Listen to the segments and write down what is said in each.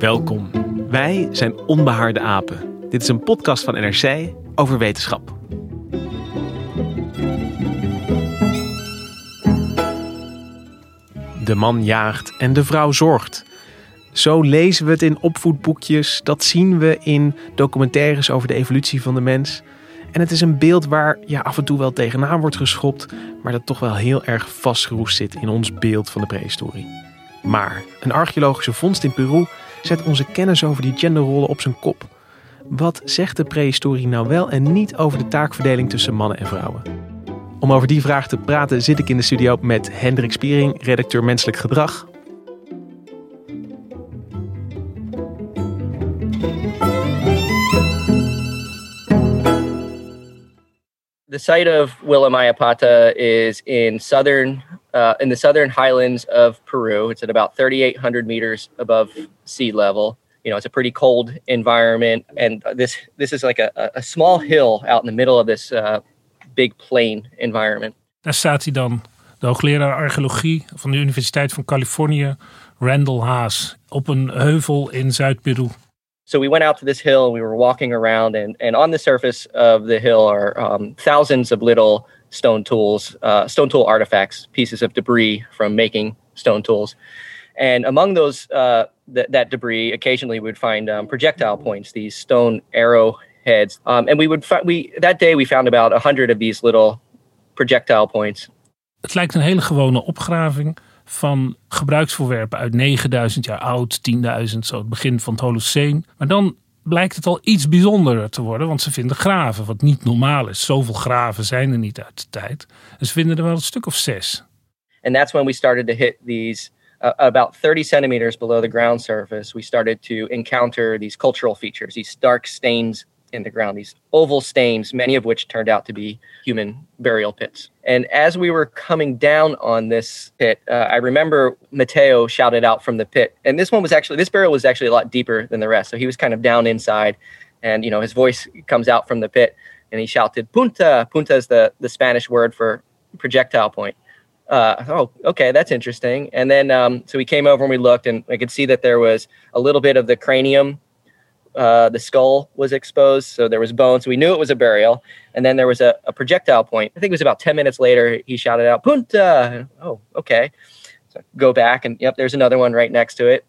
Welkom. Wij zijn Onbehaarde Apen. Dit is een podcast van NRC over wetenschap. De man jaagt en de vrouw zorgt. Zo lezen we het in opvoedboekjes, dat zien we in documentaires over de evolutie van de mens. En het is een beeld waar ja, af en toe wel tegenaan wordt geschopt, maar dat toch wel heel erg vastgeroest zit in ons beeld van de prehistorie. Maar een archeologische vondst in Peru zet onze kennis over die genderrollen op zijn kop. Wat zegt de prehistorie nou wel en niet over de taakverdeling tussen mannen en vrouwen? Om over die vraag te praten zit ik in de studio met Hendrik Spiering, redacteur menselijk gedrag. The site of Willamayapata is in southern uh, in the southern highlands of Peru. It's at about 3,800 meters above sea level. You know, it's a pretty cold environment, and this this is like a, a small hill out in the middle of this uh, big plain environment. Daar staat hij dan, de hoogleraar archeologie van de Universiteit van Californië, Randall Haas, op een heuvel in Zuid-Peru. So we went out to this hill and we were walking around, and, and on the surface of the hill are um, thousands of little stone tools, uh, stone tool artifacts, pieces of debris from making stone tools. And among those, uh, th- that debris, occasionally we would find um, projectile points, these stone arrow heads. Um, and we would find, we, that day we found about a hundred of these little projectile points. Het lijkt een hele gewone opgraving van gebruiksvoorwerpen uit 9000 jaar oud, 10.000, zo het begin van het Holoceen. Maar dan blijkt het al iets bijzonderer te worden, want ze vinden graven, wat niet normaal is. Zoveel graven zijn er niet uit de tijd. En ze vinden er wel een stuk of zes. And that's when we started to hit these uh, about 30 centimeters below the ground surface. We started to encounter these cultural features, these dark stains in the ground, these oval stains, many of which turned out to be human burial pits. And as we were coming down on this pit, uh, I remember Mateo shouted out from the pit. And this one was actually, this burial was actually a lot deeper than the rest. So he was kind of down inside. And, you know, his voice comes out from the pit and he shouted, Punta. Punta is the, the Spanish word for projectile point. Uh, oh, okay, that's interesting. And then, um, so we came over and we looked, and I could see that there was a little bit of the cranium uh, the skull was exposed, so there was bone. So we knew it was a burial. And then there was a, a, projectile point. I think it was about 10 minutes later, he shouted out, Punta. Oh, okay. So go back, and yep, there's another one right next to it.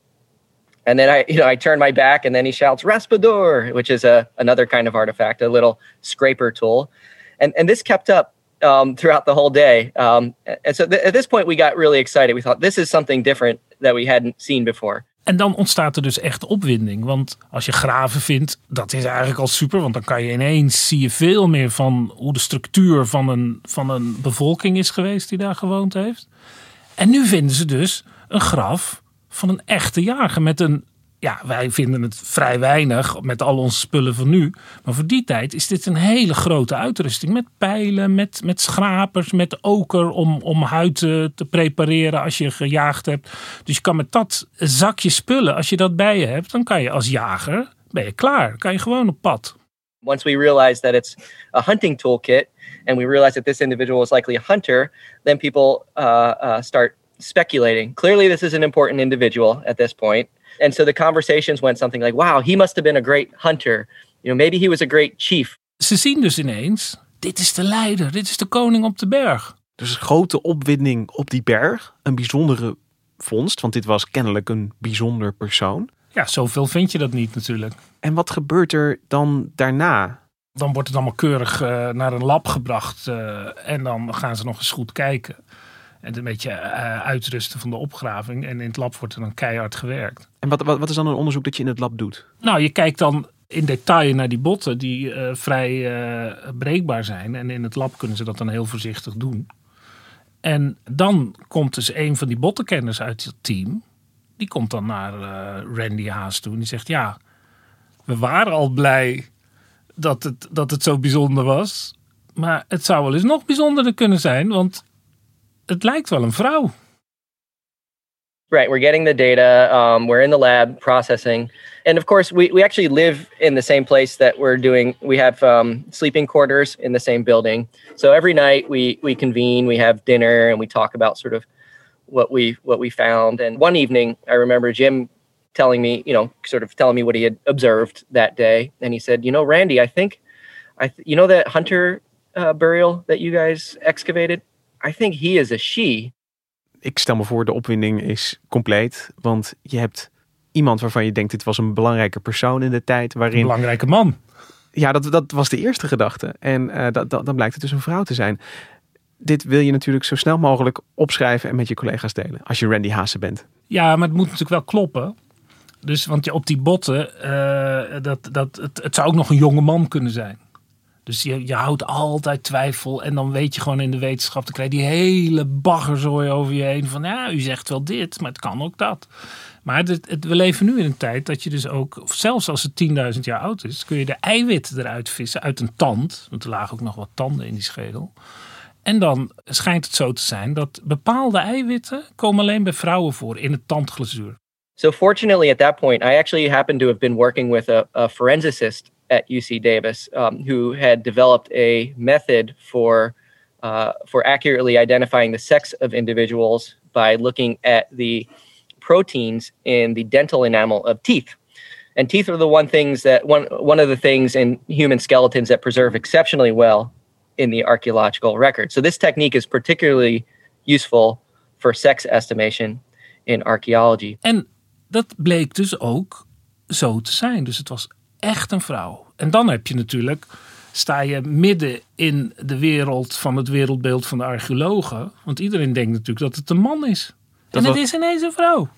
And then I, you know, I turn my back, and then he shouts Raspador, which is a another kind of artifact, a little scraper tool. And and this kept up um, throughout the whole day. Um, and so th- at this point, we got really excited. We thought this is something different that we hadn't seen before. En dan ontstaat er dus echt opwinding. Want als je graven vindt, dat is eigenlijk al super. Want dan kan je ineens zie je veel meer van hoe de structuur van een, van een bevolking is geweest die daar gewoond heeft. En nu vinden ze dus een graf van een echte jager met een ja, wij vinden het vrij weinig met al onze spullen van nu. Maar voor die tijd is dit een hele grote uitrusting. Met pijlen, met, met schrapers, met oker om, om huid te, te prepareren als je gejaagd hebt. Dus je kan met dat zakje spullen, als je dat bij je hebt, dan kan je als jager, ben je klaar. kan je gewoon op pad. Once we realize that it's a hunting toolkit and we realize that this individual is likely a hunter, then people uh, uh, start speculating. Clearly, this is an important individual at this point. And so the conversations went something like, wow, he must have been a great hunter. You know, maybe he was a great chief. Ze zien dus ineens, dit is de leider, dit is de koning op de berg. Dus grote opwinding op die berg, een bijzondere vondst? Want dit was kennelijk een bijzonder persoon. Ja, zoveel vind je dat niet natuurlijk. En wat gebeurt er dan daarna? Dan wordt het allemaal keurig uh, naar een lab gebracht. Uh, en dan gaan ze nog eens goed kijken. En een beetje uh, uitrusten van de opgraving. En in het lab wordt er dan keihard gewerkt. En wat, wat, wat is dan een onderzoek dat je in het lab doet? Nou, je kijkt dan in detail naar die botten die vrij breekbaar zijn. En in het lab kunnen ze dat dan heel voorzichtig doen. En dan komt dus een van die bottenkenners uit het team. Die komt dan naar Randy Haas toe. En die zegt, ja, we waren al blij dat het, dat het zo bijzonder was. Maar het zou wel eens nog bijzonderder kunnen zijn, want het lijkt wel een vrouw. Right, we're getting the data. Um, we're in the lab processing, and of course, we, we actually live in the same place that we're doing. We have um, sleeping quarters in the same building. So every night we we convene, we have dinner, and we talk about sort of what we what we found. And one evening, I remember Jim telling me, you know, sort of telling me what he had observed that day. And he said, you know, Randy, I think, I, th- you know, that hunter uh, burial that you guys excavated. I think he is a she. Ik stel me voor, de opwinding is compleet, want je hebt iemand waarvan je denkt, dit was een belangrijke persoon in de tijd waarin. Een belangrijke man. Ja, dat, dat was de eerste gedachte. En uh, dat, dat, dan blijkt het dus een vrouw te zijn. Dit wil je natuurlijk zo snel mogelijk opschrijven en met je collega's delen. Als je Randy Haase bent. Ja, maar het moet natuurlijk wel kloppen. Dus, want op die botten, uh, dat, dat, het, het zou ook nog een jonge man kunnen zijn. Dus je, je houdt altijd twijfel. En dan weet je gewoon in de wetenschap, dan krijg je die hele baggerzooi over je heen. Van ja, u zegt wel dit, maar het kan ook dat. Maar het, we leven nu in een tijd dat je dus ook, zelfs als het 10.000 jaar oud is, kun je de eiwitten eruit vissen uit een tand. Want er lagen ook nog wat tanden in die schedel. En dan schijnt het zo te zijn dat bepaalde eiwitten komen alleen bij vrouwen voor in het tandglazuur. So fortunately, at that point, I actually happened to have been working with a forensicist at UC Davis um, who had developed a method for uh, for accurately identifying the sex of individuals by looking at the proteins in the dental enamel of teeth. And teeth are the one things that one one of the things in human skeletons that preserve exceptionally well in the archaeological record. So this technique is particularly useful for sex estimation in archaeology. And dat bleek dus ook zo te zijn. Dus het was echt een vrouw. En dan heb je natuurlijk, sta je midden in de wereld van het wereldbeeld van de archeologen. Want iedereen denkt natuurlijk dat het een man is. en het is ineens een vrouw.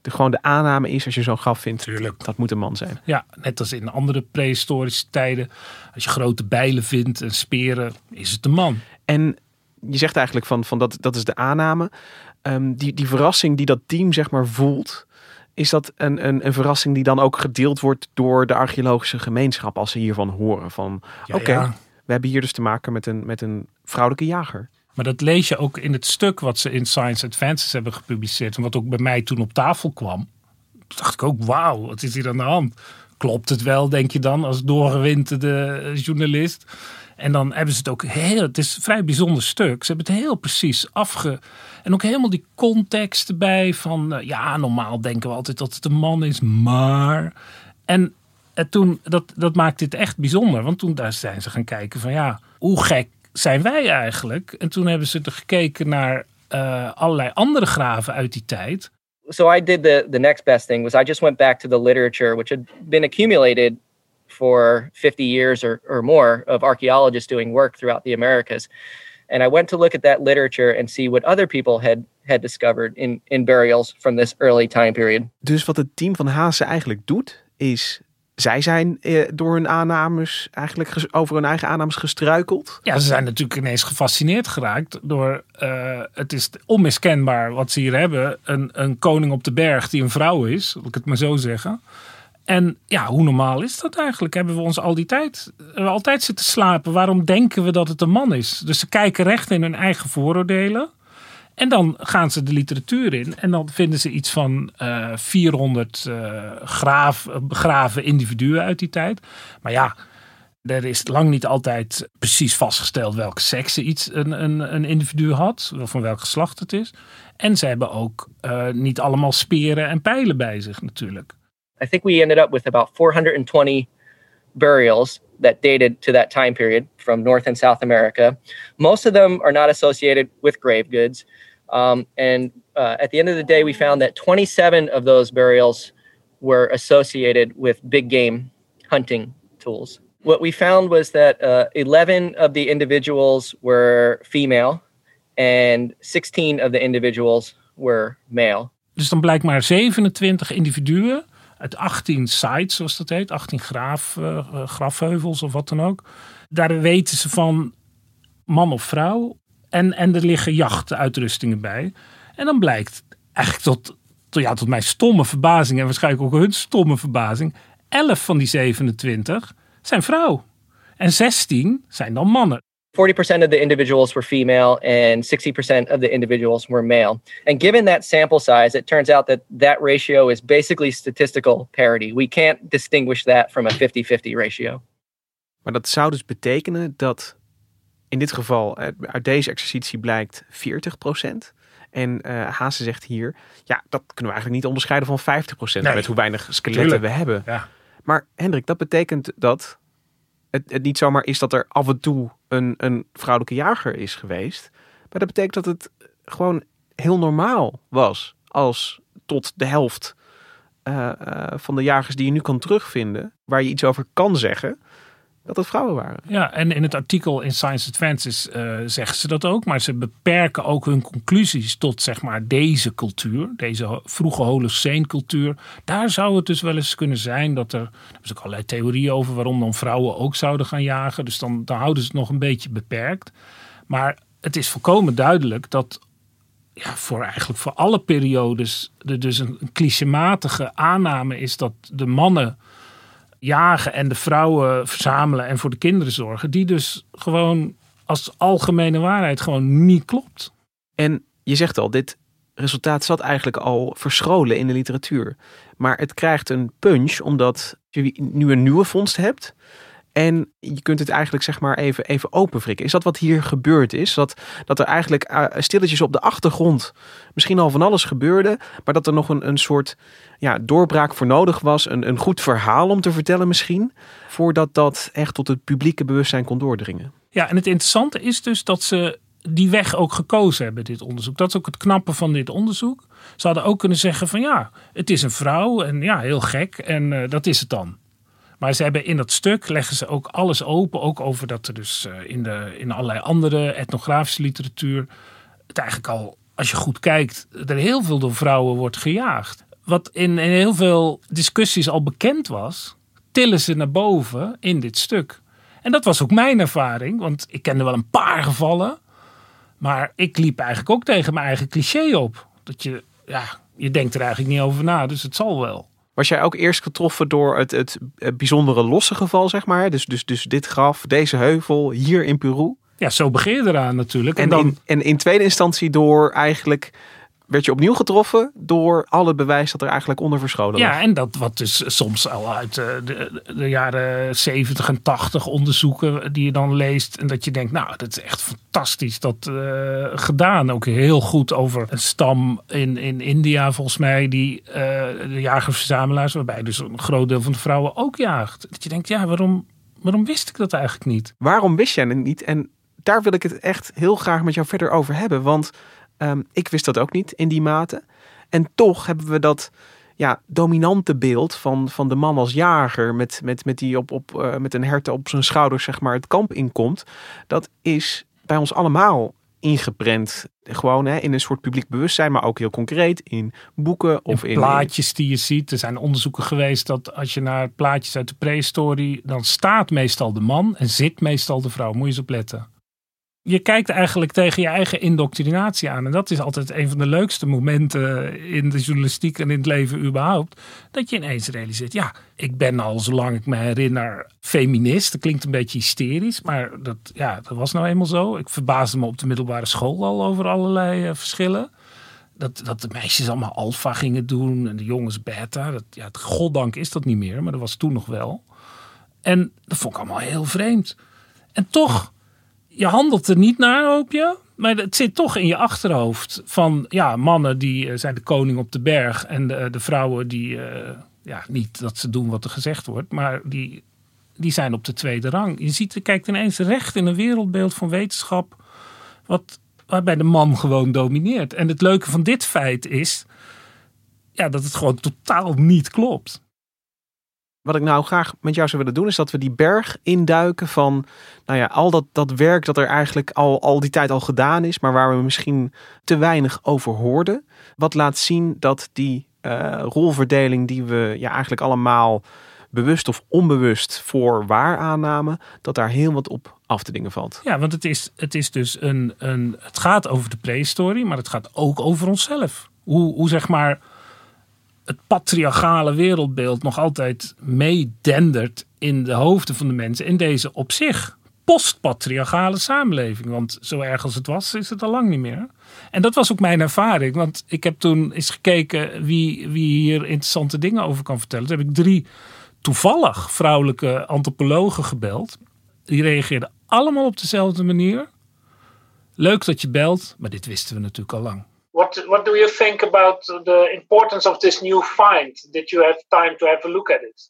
De, gewoon de aanname is als je zo'n graf vindt, Tuurlijk. dat moet een man zijn. Ja, net als in andere prehistorische tijden. Als je grote bijlen vindt en speren, is het een man. En je zegt eigenlijk van, van dat, dat is de aanname. Um, die, die verrassing die dat team zeg maar voelt is dat een, een, een verrassing die dan ook gedeeld wordt door de archeologische gemeenschap als ze hiervan horen. Van oké, we hebben hier dus te maken met een, met een vrouwelijke jager. Maar dat lees je ook in het stuk wat ze in Science Advances hebben gepubliceerd. En wat ook bij mij toen op tafel kwam. Toen dacht ik ook, wauw, wat is hier aan de hand? Klopt het wel, denk je dan, als doorgewinterde journalist? En dan hebben ze het ook heel, het is een vrij bijzonder stuk. Ze hebben het heel precies afge. En ook helemaal die context erbij van, uh, ja, normaal denken we altijd dat het een man is, maar. En uh, toen, dat, dat maakt dit echt bijzonder. Want toen daar zijn ze gaan kijken van, ja, hoe gek zijn wij eigenlijk? En toen hebben ze er gekeken naar uh, allerlei andere graven uit die tijd. So I did the the next best thing was I just went back to the literature which had been accumulated for 50 years or, or more of archaeologists doing work throughout the Americas. And I went to look at that literature and see what other people had, had discovered in, in burials from this early time period. Dus wat het team van Haase eigenlijk doet, is zij zijn eh, door hun aannames eigenlijk over hun eigen aannames gestruikeld. Ja, ze zijn natuurlijk ineens gefascineerd geraakt door uh, het is onmiskenbaar wat ze hier hebben. Een, een koning op de berg die een vrouw is, wil ik het maar zo zeggen. En ja, hoe normaal is dat eigenlijk? Hebben we ons al die tijd altijd zitten slapen? Waarom denken we dat het een man is? Dus ze kijken recht in hun eigen vooroordelen. En dan gaan ze de literatuur in en dan vinden ze iets van uh, 400 uh, graaf, begraven individuen uit die tijd. Maar ja, er is lang niet altijd precies vastgesteld welke seks iets een, een, een individu had, van welk geslacht het is. En ze hebben ook niet allemaal speren en pijlen bij zich natuurlijk. I think we ended up with about 420 burials that dated to that time period from North and South America. Most of them are not associated with grave goods. Um, and uh, at the end of the day, we found that 27 of those burials were associated with big game hunting tools. What we found was that uh, 11 of the individuals were female and 16 of the individuals were male. Dus dan blijkt maar 27 individuen uit 18 sites, zoals dat heet, 18 graaf, uh, grafheuvels of wat dan ook. Daar weten ze van man of vrouw. En, en er liggen jachtuitrustingen bij. En dan blijkt eigenlijk tot, tot, ja, tot mijn stomme verbazing en waarschijnlijk ook hun stomme verbazing. 11 van die 27 zijn vrouw. En 16 zijn dan mannen. 40% of the individuals were female and 60% of the individuals were male. And given that sample size, it turns out that that ratio is basically statistical parity. We can't distinguish that from a 50-50 ratio. Maar dat zou dus betekenen dat in dit geval uit deze exercitie blijkt 40%. En uh, Haase zegt hier, ja, dat kunnen we eigenlijk niet onderscheiden van 50% nee, met hoe weinig skeletten we hebben. Ja. Maar Hendrik, dat betekent dat het, het, niet zomaar is dat er af en toe een, een vrouwelijke jager is geweest. Maar dat betekent dat het gewoon heel normaal was als tot de helft uh, uh, van de jagers die je nu kan terugvinden, waar je iets over kan zeggen, dat het vrouwen waren. Ja, en in het artikel in Science Advances uh, zeggen ze dat ook. Maar ze beperken ook hun conclusies tot zeg maar deze cultuur. Deze vroege Holocene cultuur. Daar zou het dus wel eens kunnen zijn dat er... Er is ook allerlei theorieën over waarom dan vrouwen ook zouden gaan jagen. Dus dan, dan houden ze het nog een beetje beperkt. Maar het is volkomen duidelijk dat ja, voor eigenlijk voor alle periodes er dus een clichématige aanname is dat de mannen jagen en de vrouwen verzamelen en voor de kinderen zorgen, die dus gewoon als algemene waarheid gewoon niet klopt. En je zegt al, dit resultaat zat eigenlijk al verscholen in de literatuur. Maar het krijgt een punch omdat je nu een nieuwe vondst hebt. En je kunt het eigenlijk zeg maar even, even. Is dat wat hier gebeurd is? Dat, dat er eigenlijk uh, stilletjes op de achtergrond misschien al van alles gebeurde. Maar dat er nog een, een soort ja, doorbraak voor nodig was. Een, een goed verhaal om te vertellen misschien. Voordat dat echt tot het publieke bewustzijn kon doordringen. Ja, en het interessante is dus dat ze die weg ook gekozen hebben, dit onderzoek. Dat is ook het knappe van dit onderzoek. Ze hadden ook kunnen zeggen van ja, het is een vrouw en ja, heel gek en uh, dat is het dan. Maar ze hebben in dat stuk leggen ze ook alles open. Ook over dat er dus uh, in, de, in allerlei andere etnografische literatuur. het eigenlijk al, als je goed kijkt, er heel veel door vrouwen wordt gejaagd. Wat in, in heel veel discussies al bekend was, tillen ze naar boven in dit stuk. En dat was ook mijn ervaring, want ik kende wel een paar gevallen. Maar ik liep eigenlijk ook tegen mijn eigen cliché op. Dat je, ja, je denkt er eigenlijk niet over na, dus het zal wel. Was jij ook eerst getroffen door het, het, bijzondere losse geval, zeg maar? Dus, dus, dus dit graf, deze heuvel, hier in Peru? Ja, zo begin je eraan natuurlijk. En, en, dan... in, en in tweede instantie door eigenlijk werd je opnieuw getroffen door alle bewijs dat er eigenlijk onder verscholen Ja, en dat wat dus soms al uit eh, de, de, jaren 70 en 80 onderzoeken die je dan leest. En dat je denkt, nou, dat is echt fantastisch dat uh, gedaan. Ook heel goed over een stam in, in India, volgens mij, die uh, de jagerverzamelaars, waarbij dus een groot deel van de vrouwen ook jaagt. Dat je denkt, ja, waarom, waarom wist ik dat eigenlijk niet? Waarom wist jij het niet? En daar wil ik het echt heel graag met jou verder over hebben. Want Um, ik wist dat ook niet in die mate. En toch hebben we dat ja, dominante beeld van, van de man als jager met, met, met, die op, op, uh, met een hert op zijn schouders zeg maar, het kamp inkomt. Dat is bij ons allemaal ingeprent. Gewoon hè, in een soort publiek bewustzijn, maar ook heel concreet in boeken of in, in plaatjes die je ziet. Er zijn onderzoeken geweest dat als je naar plaatjes uit de prehistorie, dan staat meestal de man en zit meestal de vrouw. Moet je eens opletten je kijkt eigenlijk tegen je eigen indoctrinatie aan. En dat is altijd een van de leukste momenten in de journalistiek en in het leven überhaupt. Dat je ineens realiseert, ja, ik ben al zolang ik me herinner feminist. Dat klinkt een beetje hysterisch, maar dat, ja, dat was nou eenmaal zo. Ik verbaasde me op de middelbare school al over allerlei uh, verschillen. Dat, dat de meisjes allemaal alfa gingen doen en de jongens beta. Dat, ja, goddank is dat niet meer, maar dat was toen nog wel. En dat vond ik allemaal heel vreemd. En toch je handelt er niet naar, hoop je. Maar het zit toch in je achterhoofd van ja, mannen die eh, zijn de koning op de berg en de, de vrouwen die, uh, ja, niet dat ze doen wat er gezegd wordt, maar die, die zijn op de tweede rang. Je ziet, kijkt ineens recht in een wereldbeeld van wetenschap, wat waarbij de man gewoon domineert. En het leuke van dit feit is ja, dat het gewoon totaal niet klopt. Wat ik nou graag met jou zou willen doen, is dat we die berg induiken van nou ja, al dat, dat werk dat er eigenlijk al, al die tijd al gedaan is, maar waar we misschien te weinig over hoorden. Wat laat zien dat die uh, rolverdeling die we ja, eigenlijk allemaal bewust of onbewust voor waar aannamen, dat daar heel wat op af te dingen valt. Ja, want het is, het is dus een, een. Het gaat over de prehistorie, maar het gaat ook over onszelf. Hoe, hoe zeg maar het patriarchale wereldbeeld nog altijd meedendert in de hoofden van de mensen in deze op zich postpatriarchale samenleving. Want zo erg als het was, is het al lang niet meer. En dat was ook mijn ervaring. Want ik heb toen eens gekeken wie, wie hier interessante dingen over kan vertellen. Toen heb ik drie toevallig vrouwelijke antropologen gebeld. Die reageerden allemaal op dezelfde manier. Leuk dat je belt, maar dit wisten we natuurlijk al lang. What What do you think about the importance of this new find? Did you have time to have a look at it?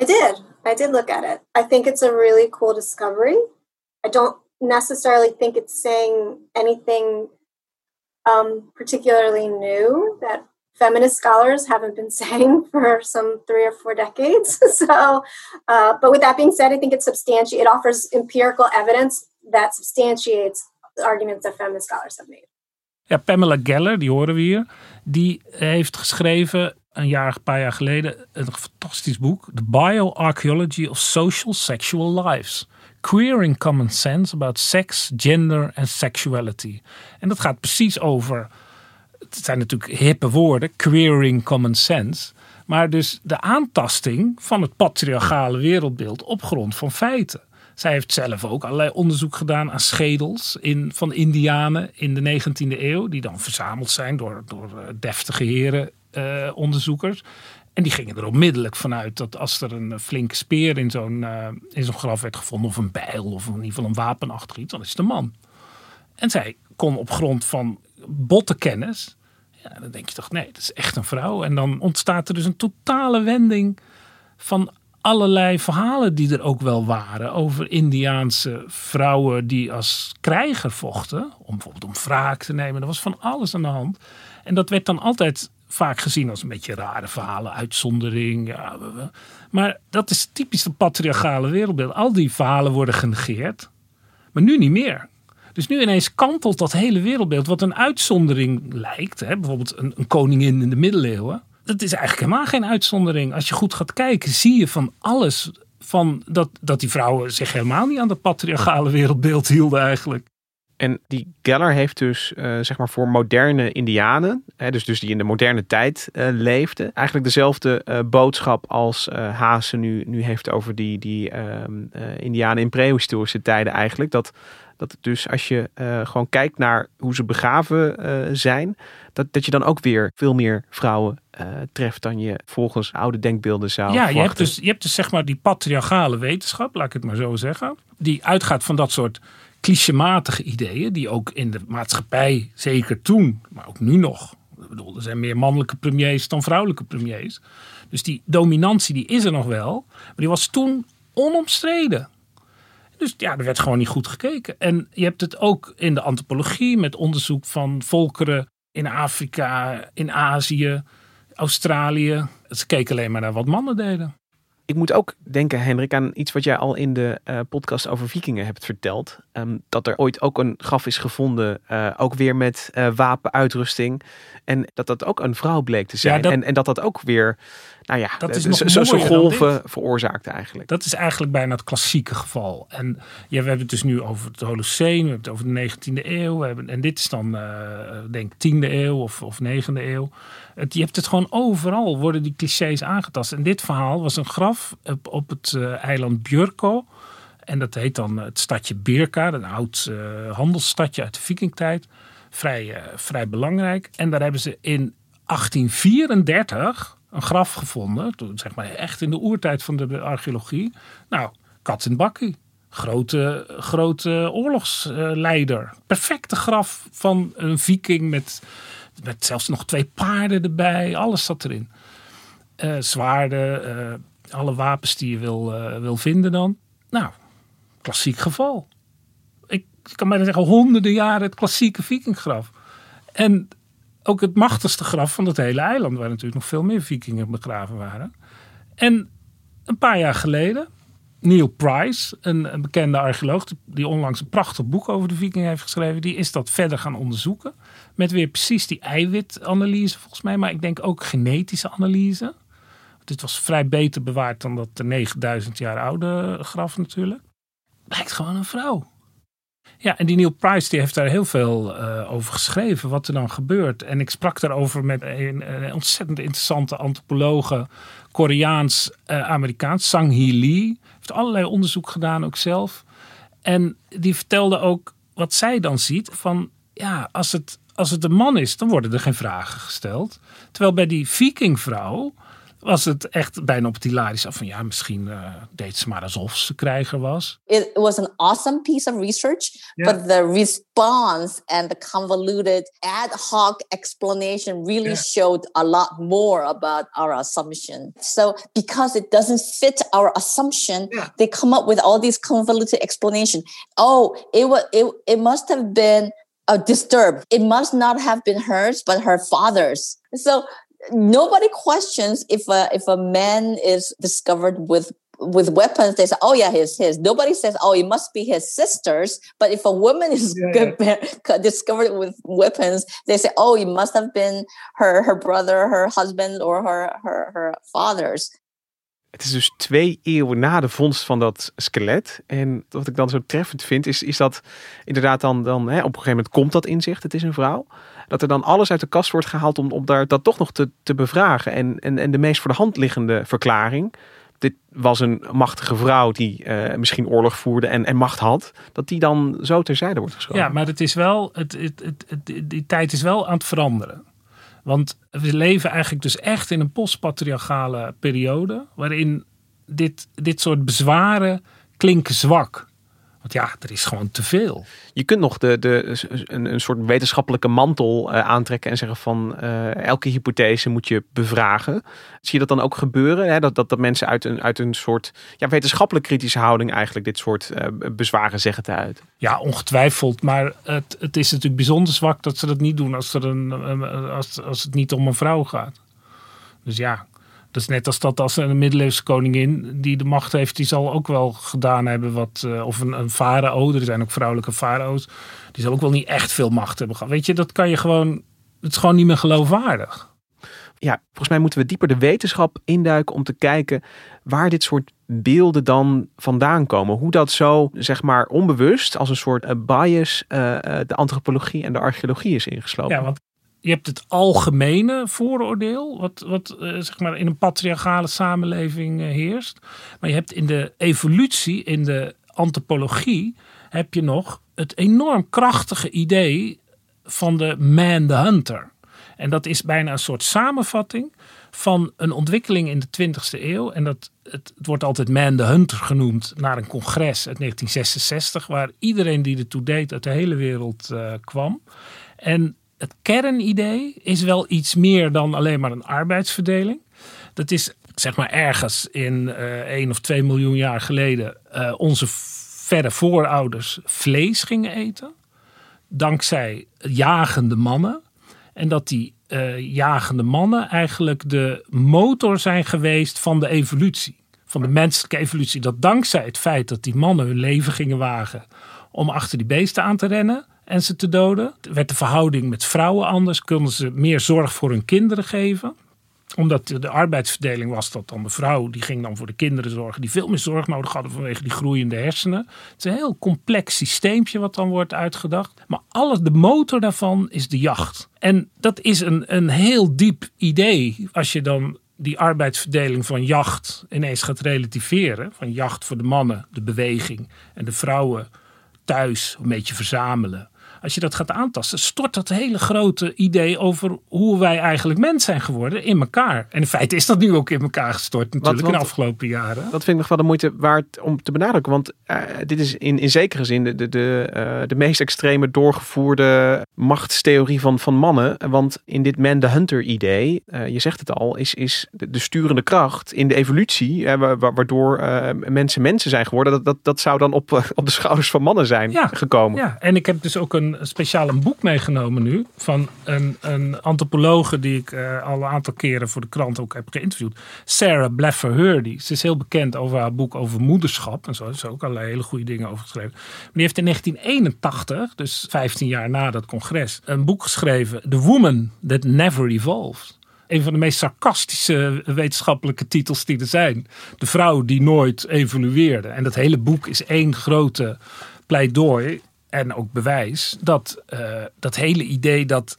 I did. I did look at it. I think it's a really cool discovery. I don't necessarily think it's saying anything um, particularly new that feminist scholars haven't been saying for some three or four decades. so, uh, but with that being said, I think it's substantiates, it offers empirical evidence that substantiates the arguments that feminist scholars have made. Ja, Pamela Geller, die horen we hier, die heeft geschreven een jaar, een paar jaar geleden een fantastisch boek, The Bioarchaeology of Social Sexual Lives. Queering Common Sense about Sex, Gender en Sexuality. En dat gaat precies over het zijn natuurlijk hippe woorden, queering common sense. Maar dus de aantasting van het patriarchale wereldbeeld op grond van feiten. Zij heeft zelf ook allerlei onderzoek gedaan aan schedels in, van Indianen in de 19e eeuw. Die dan verzameld zijn door, door eh, deftige heren eh, onderzoekers. En die gingen er onmiddellijk vanuit dat als er een flinke speer in zo'n in zo'n graf werd gevonden, of een bijl, of in ieder geval een wapenachtig iets, dan is het een man. En zij kon op grond van bottenkennis ja, dan denk je toch, nee, dat is echt een vrouw. En dan ontstaat er dus een totale wending van allerlei verhalen die er ook wel waren over Indiaanse vrouwen die als krijger vochten. Om bijvoorbeeld om wraak te nemen. Er was van alles aan de hand. En dat werd dan altijd vaak gezien als een beetje rare verhalen, uitzondering. Maar dat is typisch het patriarchale wereldbeeld. Al die verhalen worden genegeerd, maar nu niet meer. Dus nu ineens kantelt dat hele wereldbeeld, wat een uitzondering lijkt. Hè? Bijvoorbeeld een, een koningin in de middeleeuwen. Dat is eigenlijk helemaal geen uitzondering. Als je goed gaat kijken, zie je van alles. Van dat, dat die vrouwen zich helemaal niet aan het patriarchale wereldbeeld hielden eigenlijk. En die Geller heeft dus, uh, zeg maar, voor moderne Indianen, hè, dus, dus die in de moderne tijd uh, leefden, eigenlijk dezelfde uh, boodschap als Haase nu, nu heeft over die, die ehm, Indianen in prehistorische tijden eigenlijk. Dat dat dus als je gewoon kijkt naar hoe ze begraven uh, zijn, dat, dat je dan ook weer veel meer vrouwen uh, treft dan je volgens oude denkbeelden zou. Ja, je hebt, dus, je hebt dus zeg maar die patriarchale wetenschap, laat ik het maar zo zeggen, die uitgaat van dat soort clichématige ideeën, die ook in de maatschappij, zeker toen, maar ook nu nog. Ik bedoel, er zijn meer mannelijke premiers dan vrouwelijke premiers. Dus die dominantie die is er nog wel, maar die was toen onomstreden. Dus ja, er werd gewoon niet goed gekeken. En je hebt het ook in de antropologie met onderzoek van volkeren in Afrika, in Azië, Australië. Ze keken alleen maar naar wat mannen deden. Ik moet ook denken, Hendrik, aan iets wat jij al in de uh, podcast over vikingen hebt verteld. Um, dat er ooit ook een graf is gevonden, uh, ook weer met uh, wapenuitrusting. En dat dat ook een vrouw bleek te zijn. Ja, dat... En, en dat dat ook weer nou ja, dat is nog zo, golven veroorzaakte eigenlijk. Dat is eigenlijk bijna het klassieke geval. En ja, we hebben het dus nu over het Holocene, we hebben het over de 19e eeuw. We hebben, en dit is dan, uh, denk 10e eeuw of, of 9e eeuw. Het, je hebt het gewoon overal, worden die clichés aangetast. En dit verhaal was een graf op, op het uh, eiland Björko. En dat heet dan het stadje Birka, een oud uh, handelsstadje uit de vikingtijd. Vrij, vrij belangrijk. En daar hebben ze in 1834 een graf gevonden. Zeg maar echt in de oertijd van de archeologie. Nou, kat. Grote, grote oorlogsleider. Perfecte graf van een viking met, met zelfs nog twee paarden erbij. Alles zat erin. Uh, zwaarden, uh, alle wapens die je wil, wil vinden dan. Nou, klassiek geval. Ik kan bijna zeggen, honderden jaren het klassieke vikinggraf. En ook het machtigste graf van het hele eiland, waar natuurlijk nog veel meer vikingen begraven waren. En een paar jaar geleden, Neil Price, een, een bekende archeoloog, die onlangs een prachtig boek over de vikingen heeft geschreven, die is dat verder gaan onderzoeken. Met weer precies die eiwitanalyse volgens mij, maar ik denk ook genetische analyse. Dit was vrij beter bewaard dan dat de 9000 jaar oude graf natuurlijk. Blijkt gewoon een vrouw. Ja, en die Neil Price die heeft daar heel veel uh, over geschreven, wat er dan gebeurt. En ik sprak daarover met een, ontzettend interessante antropologe, Koreaans-Amerikaans, Sang Hee Lee. Heeft allerlei onderzoek gedaan, ook zelf. En die vertelde ook wat zij dan ziet van, ja, als het, als het een man is, dan worden er geen vragen gesteld. Terwijl bij die vikingvrouw was het echt bijna op het hilarische af van ja, misschien uh, deed ze maar alsof ze krijger was. It was an awesome piece of research, yeah. but the response and the convoluted ad hoc explanation really yeah. showed a lot more about our assumption. So because it doesn't fit our assumption, yeah. they come up with all these convoluted explanation. Oh, it was it, it must have been uh, disturbed. It must not have been hers, but her father's. So nobody questions if a if a man is discovered with with weapons. They say oh yeah his his. Nobody says oh it must be his sisters. But if a woman is yeah, yeah. discovered with weapons they say oh it must have been her her brother her husband or her her her father's. Het is dus twee eeuwen na de vondst van dat skelet. En wat ik dan zo treffend vind, is, is dat inderdaad dan, dan hè, op een gegeven moment komt dat inzicht, het is een vrouw dat er dan alles uit de kast wordt gehaald om, om daar, dat toch nog te, te bevragen. En, en, en de meest voor de hand liggende verklaring, dit was een machtige vrouw die uh, misschien oorlog voerde en, en macht had, dat die dan zo terzijde wordt geschoven. Ja, maar het is wel, het, het, het, die tijd is wel aan het veranderen. Want we leven eigenlijk dus echt in een postpatriarchale periode, waarin dit, dit soort bezwaren klinken zwak. Want ja, er is gewoon te veel. Je kunt nog de, de, een, een soort wetenschappelijke mantel uh, aantrekken en zeggen van uh, elke hypothese moet je bevragen. Zie je dat dan ook gebeuren? Hè? Dat, dat, dat mensen uit een, uit een soort ja, wetenschappelijk kritische houding eigenlijk dit soort uh, bezwaren zeggen te uiten? Ja, ongetwijfeld. Maar het, het is natuurlijk bijzonder zwak dat ze dat niet doen als, er een, als, als het niet om een vrouw gaat. Dus ja, dat is net als dat als een middeleeuwse koningin die de macht heeft, die zal ook wel gedaan hebben wat, uh, of een, een farao, er zijn ook vrouwelijke farao's, die zal ook wel niet echt veel macht hebben gehad. Weet je, dat kan je gewoon, het is gewoon niet meer geloofwaardig. Ja, volgens mij moeten we dieper de wetenschap induiken om te kijken waar dit soort beelden dan vandaan komen. Hoe dat zo, zeg maar, onbewust als een soort uh, bias uh, de antropologie en de archeologie is ingeslopen. Ja, want je hebt het algemene vooroordeel, wat, wat uh, zeg maar in een patriarchale samenleving uh, heerst. Maar je hebt in de evolutie, in de antropologie, heb je nog het enorm krachtige idee van de man the hunter. En dat is bijna een soort samenvatting van een ontwikkeling in de 20e eeuw. En dat, het, het, wordt altijd Man the Hunter genoemd naar een congres uit 1966, waar iedereen die ertoe deed uit de hele wereld uh, kwam. En het kernidee is wel iets meer dan alleen maar een arbeidsverdeling. Dat is zeg maar ergens in eh, 1 of 2 miljoen jaar geleden uh, onze verre voorouders vlees gingen eten. Dankzij jagende mannen. En dat die uh, jagende mannen eigenlijk de motor zijn geweest van de evolutie. Van de menselijke evolutie. Dat dankzij het feit dat die mannen hun leven gingen wagen om achter die beesten aan te rennen en ze te doden. Werd de verhouding met vrouwen anders, konden ze meer zorg voor hun kinderen geven omdat de arbeidsverdeling was dat dan de vrouw die ging dan voor de kinderen zorgen die veel meer zorg nodig hadden vanwege die groeiende hersenen. Het is een heel complex systeempje wat dan wordt uitgedacht. Maar alles, de motor daarvan is de jacht. En dat is een, een heel diep idee als je dan die arbeidsverdeling van jacht ineens gaat relativeren. Van jacht voor de mannen, de beweging en de vrouwen thuis een beetje verzamelen als je dat gaat aantasten, stort dat hele grote idee over hoe wij eigenlijk mens zijn geworden in elkaar. En in feite is dat nu ook in elkaar gestort natuurlijk want- in de afgelopen jaren. Dat vind ik nog wel de moeite waard om te benadrukken. Want eh, dit is in, in zekere zin de, de, de, eh, de meest extreme doorgevoerde machtstheorie van, van mannen. Want in dit man the hunter idee, eh, je zegt het al, is, is de, de sturende kracht in de evolutie. wa- wa- waardoor mensen mensen zijn geworden. Dat, dat, dat zou dan op, op de schouders van mannen zijn Ja. gekomen. Ja, en ik heb dus ook een speciaal een boek meegenomen nu. Van een, een antropologe die ik eh, al een aantal keren voor de krant ook heb geïnterviewd. Sarah Blaffer Hurdy. Ze is heel bekend over haar boek over moederschap. En zo is ze ook allerlei hele goede dingen over geschreven. Maar die heeft in 1981, dus 15 jaar na dat congres, een boek geschreven. The Woman That Never Evolved. Een van de meest sarcastische wetenschappelijke titels die er zijn. De vrouw die nooit evolueerde. En dat hele boek is één grote pleidooi en ook bewijs dat eh, dat hele idee dat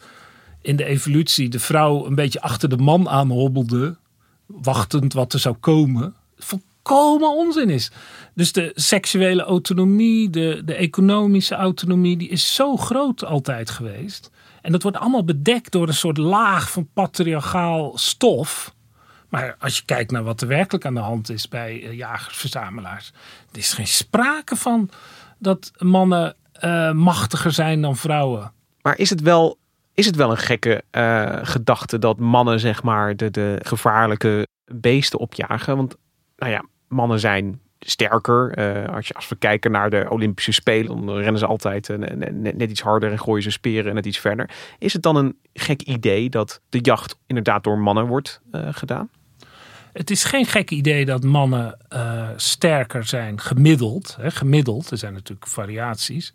in de evolutie de vrouw een beetje achter de man aan hobbelde, wachtend wat er zou komen, volkomen onzin is. Dus de seksuele autonomie, de, de economische autonomie, die is zo groot altijd geweest. En dat wordt allemaal bedekt door een soort laag van patriarchaal stof. Maar als je kijkt naar wat er werkelijk aan de hand is bij eh, jagers-verzamelaars, er is geen sprake van dat mannen eh, machtiger zijn dan vrouwen. Maar is het wel, is het wel een gekke eh, gedachte dat mannen zeg maar de, de gevaarlijke beesten opjagen? Want nou ja, mannen zijn sterker. Eh, als, we kijken naar de Olympische Spelen, dan rennen ze altijd net, iets harder en gooien ze speren net iets verder. Is het dan een gek idee dat de jacht inderdaad door mannen wordt gedaan? Het is geen gek idee dat mannen eh, sterker zijn gemiddeld. Hè, gemiddeld, er zijn natuurlijk variaties,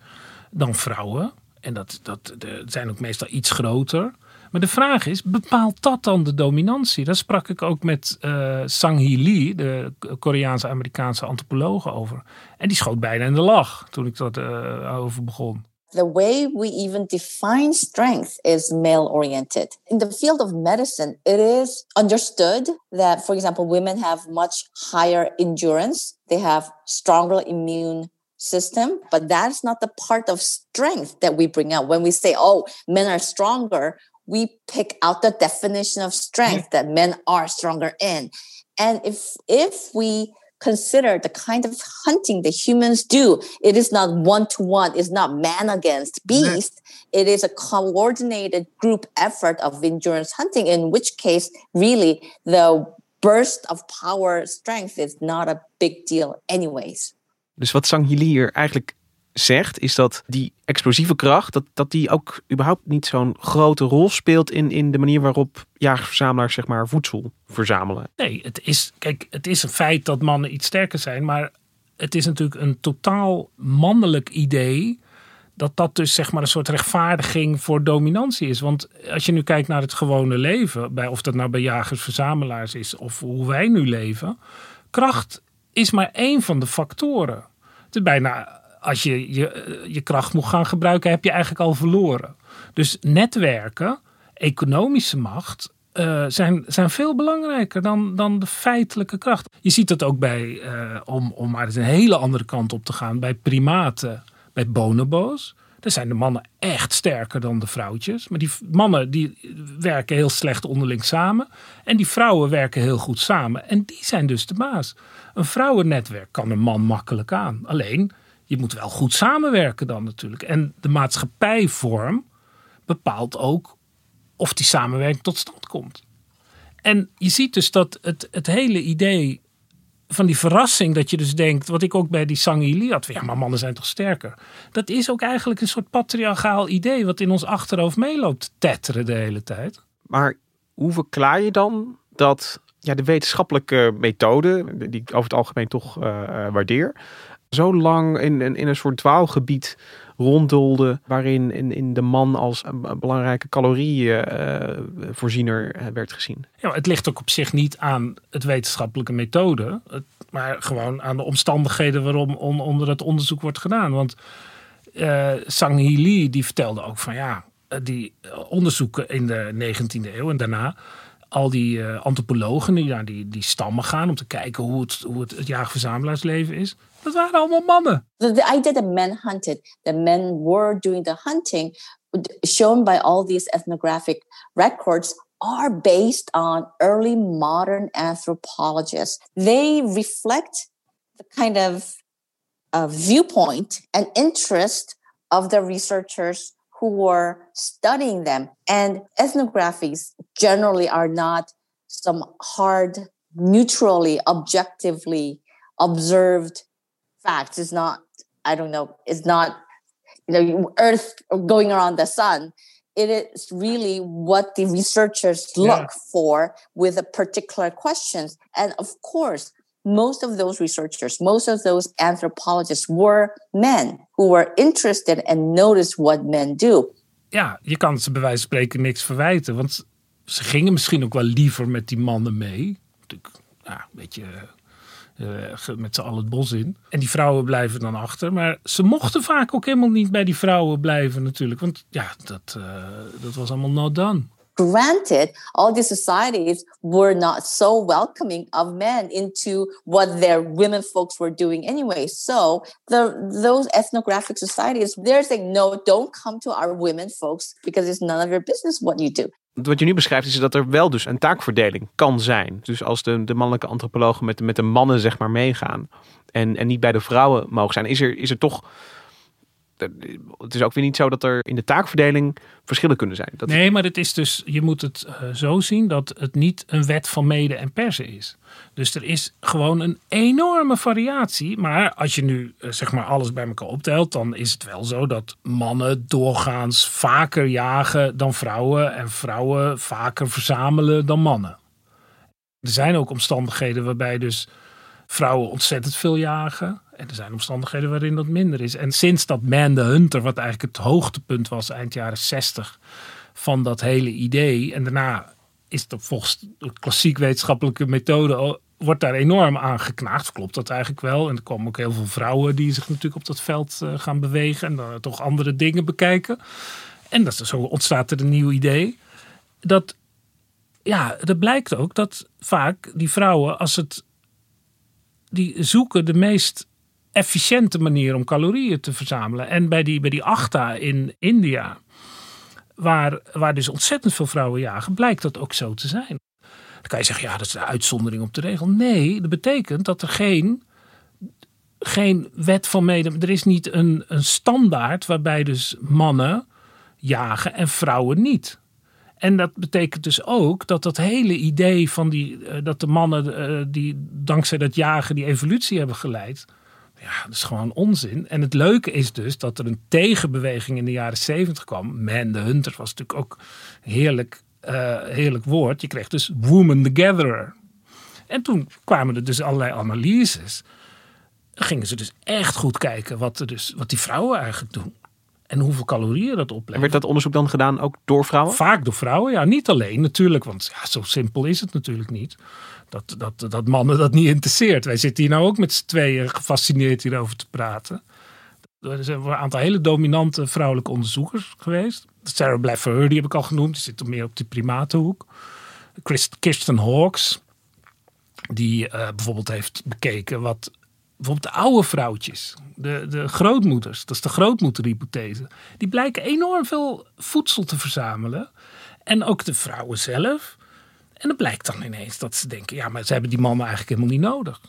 dan vrouwen. En dat, dat de, zijn ook meestal iets groter. Maar de vraag is, bepaalt dat dan de dominantie? Daar sprak ik ook met eh Sang-hee Lee, de Koreaanse-Amerikaanse antropologe, over. En die schoot bijna in de lach toen ik dat eh, over begon. The way we even define strength is male oriented. In the field of medicine, it is understood that, for example, women have much higher endurance, they have stronger immune system, but that's not the part of strength that we bring out. When we say, oh, men are stronger, we pick out the definition of strength that men are stronger in. And if if we consider the kind of hunting that humans do. It is not one to one, it's not man against mm-hmm. beast. It is a coordinated group effort of endurance hunting, in which case, really, the burst of power strength is not a big deal, anyways. Dus wat Sang Hili hier eigenlijk zegt, is dat die explosieve kracht, dat, dat die ook überhaupt niet zo'n grote rol speelt in, in de manier waarop jagers-verzamelaars zeg maar voedsel verzamelen. Nee, het is, kijk, het is een feit dat mannen iets sterker zijn, maar het is natuurlijk een totaal mannelijk idee dat dat dus zeg maar een soort rechtvaardiging voor dominantie is. Want als je nu kijkt naar het gewone leven, bij, of dat nou bij jagers-verzamelaars is of hoe wij nu leven, kracht is maar één van de factoren. Het is bijna, als je je, je kracht moet gaan gebruiken, heb je eigenlijk al verloren. Dus netwerken, economische macht, uh, zijn, zijn veel belangrijker dan, dan de feitelijke kracht. Je ziet dat ook bij, uh, om, om maar eens een hele andere kant op te gaan, bij primaten, bij bonobo's. Daar zijn de mannen echt sterker dan de vrouwtjes. Maar die mannen die werken heel slecht onderling samen. En die vrouwen werken heel goed samen. En die zijn dus de baas. Een vrouwennetwerk kan een man makkelijk aan. Alleen, je moet wel goed samenwerken dan natuurlijk. En de maatschappijvorm bepaalt ook of die samenwerking tot stand komt. En je ziet dus dat het, het hele idee van die verrassing dat je dus denkt, wat ik ook bij die Sangili had, ja maar mannen zijn toch sterker. Dat is ook eigenlijk een soort patriarchaal idee wat in ons achterhoofd meeloopt tetteren de hele tijd. Maar hoe verklaar je dan dat ja, de wetenschappelijke methode, die ik over het algemeen toch uh, waardeer, zo lang in, in, een soort dwaalgebied ronddolde, waarin in, in de man als een belangrijke calorieënvoorziener uh, werd gezien. Ja, het ligt ook op zich niet aan het wetenschappelijke methode, maar gewoon aan de omstandigheden waarom on, onder het onderzoek wordt gedaan. Want uh, Sang die vertelde ook van ja, die onderzoeken in de 19e eeuw en daarna al die antropologen die naar die, die stammen gaan om te kijken hoe het, hoe het, het jaag-verzamelaarsleven is. Dat waren allemaal mannen. The, the idea that men hunted, the men were doing the hunting, shown by all these ethnographic records, are based on early modern anthropologists. They reflect the kind of viewpoint and interest of the researchers who were studying them. And ethnographies generally are not some hard, neutrally, objectively observed facts. It's not, I don't know, it's not, you know, Earth going around the sun. It is really what the researchers look yeah. for with a particular questions. And of course, most of those researchers, most of those anthropologists were men who were interested and noticed what men do. Ja, je kan ze bij wijze van spreken niks verwijten, want ze gingen misschien ook wel liever met die mannen mee. Natuurlijk, ja, een beetje uh, met z'n allen het bos in. En die vrouwen blijven dan achter. Maar ze mochten vaak ook helemaal niet bij die vrouwen blijven natuurlijk. Want ja, dat, uh, dat was allemaal not done. granted, all these societies were not so welcoming of men into what their women folks were doing anyway. So the those ethnographic societies, they're saying, no, don't come to our women folks because it's none of your business what you do. Wat je nu beschrijft is dat er wel dus een taakverdeling kan zijn. Dus als de, de mannelijke antropologen met, met de mannen zeg maar meegaan en, en niet bij de vrouwen mogen zijn, is er, is er toch het is ook weer niet zo dat er in de taakverdeling verschillen kunnen zijn. Dat nee, maar het is dus, je moet het uh, zo zien dat het niet een wet van mede en persen is. Dus er is gewoon een enorme variatie. Maar als je nu uh, zeg maar alles bij elkaar optelt, dan is het wel zo dat mannen doorgaans vaker jagen dan vrouwen en vrouwen vaker verzamelen dan mannen. Er zijn ook omstandigheden waarbij dus vrouwen ontzettend veel jagen en er zijn omstandigheden waarin dat minder is. En sinds dat Man the Hunter, wat eigenlijk het hoogtepunt was eind jaren 60 van dat hele idee. En daarna is het volgens klassiek wetenschappelijke methode wordt daar enorm aan geknaagd. Klopt dat eigenlijk wel? En er komen ook heel veel vrouwen die zich natuurlijk op dat veld eh, gaan bewegen en dan toch andere dingen bekijken. En dat, zo ontstaat er een nieuw idee. Dat, ja, dat blijkt ook dat vaak die vrouwen, als het, die zoeken de meest efficiënte manier om calorieën te verzamelen. En bij die, bij die Achta in India, waar, waar dus ontzettend veel vrouwen jagen, blijkt dat ook zo te zijn. Dan kan je zeggen, ja, dat is een uitzondering op de regel. Nee, dat betekent dat er geen, geen wet van mede... Er is niet een, een standaard waarbij dus mannen jagen en vrouwen niet. En dat betekent dus ook dat dat hele idee van die, eh, dat de mannen eh, die dankzij dat jagen die evolutie hebben geleid, ja, dat is gewoon onzin. En het leuke is dus dat er een tegenbeweging in de jaren zeventig kwam. Man the Hunter was natuurlijk ook heerlijk, uh, heerlijk woord. Je kreeg dus Woman the Gatherer. En toen kwamen er dus allerlei analyses. Dan gingen ze dus echt goed kijken wat, er dus, wat die vrouwen eigenlijk doen. En hoeveel calorieën dat oplevert. En werd dat onderzoek dan gedaan ook door vrouwen? Vaak door vrouwen, ja. Niet alleen natuurlijk, want ja, zo simpel is het natuurlijk niet dat, dat, dat mannen dat niet interesseert. Wij zitten hier nou ook met z'n tweeën gefascineerd hierover te praten. Er zijn een aantal hele dominante vrouwelijke onderzoekers geweest. Sarah Blaffer, die heb ik al genoemd. Die zit meer op die primatenhoek. Kirsten Hawks, die uh, bijvoorbeeld heeft bekeken wat bijvoorbeeld de oude vrouwtjes, de, de grootmoeders, dat is de grootmoederhypothese, die blijken enorm veel voedsel te verzamelen. En ook de vrouwen zelf. En dan blijkt dan ineens dat ze denken, ja, maar ze hebben die mannen eigenlijk helemaal niet nodig.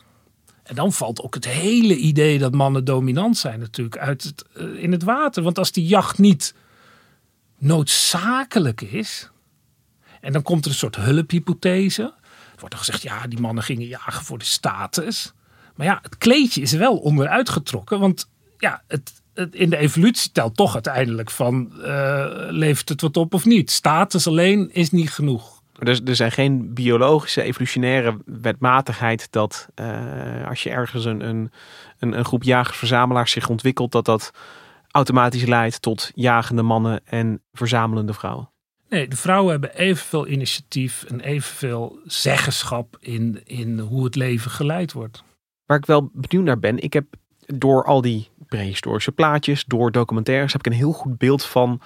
En dan valt ook het hele idee dat mannen dominant zijn natuurlijk uit het, uh, in het water. Want als die jacht niet noodzakelijk is, en dan komt er een soort hulphypothese. Er wordt dan gezegd, ja, die mannen gingen jagen voor de status. Maar ja, het kleedje is wel onderuit getrokken, want ja, het, het in de evolutie telt toch uiteindelijk van, uh, levert het wat op of niet? Status alleen is niet genoeg. Er, er zijn geen biologische, evolutionaire wetmatigheid dat uh, als je ergens een, een, een, een groep jagers-verzamelaars zich ontwikkelt, dat dat automatisch leidt tot jagende mannen en verzamelende vrouwen. Nee, de vrouwen hebben evenveel initiatief en evenveel zeggenschap in, in hoe het leven geleid wordt. Waar ik wel benieuwd naar ben, ik heb door al die prehistorische plaatjes, door documentaires, heb ik een heel goed beeld van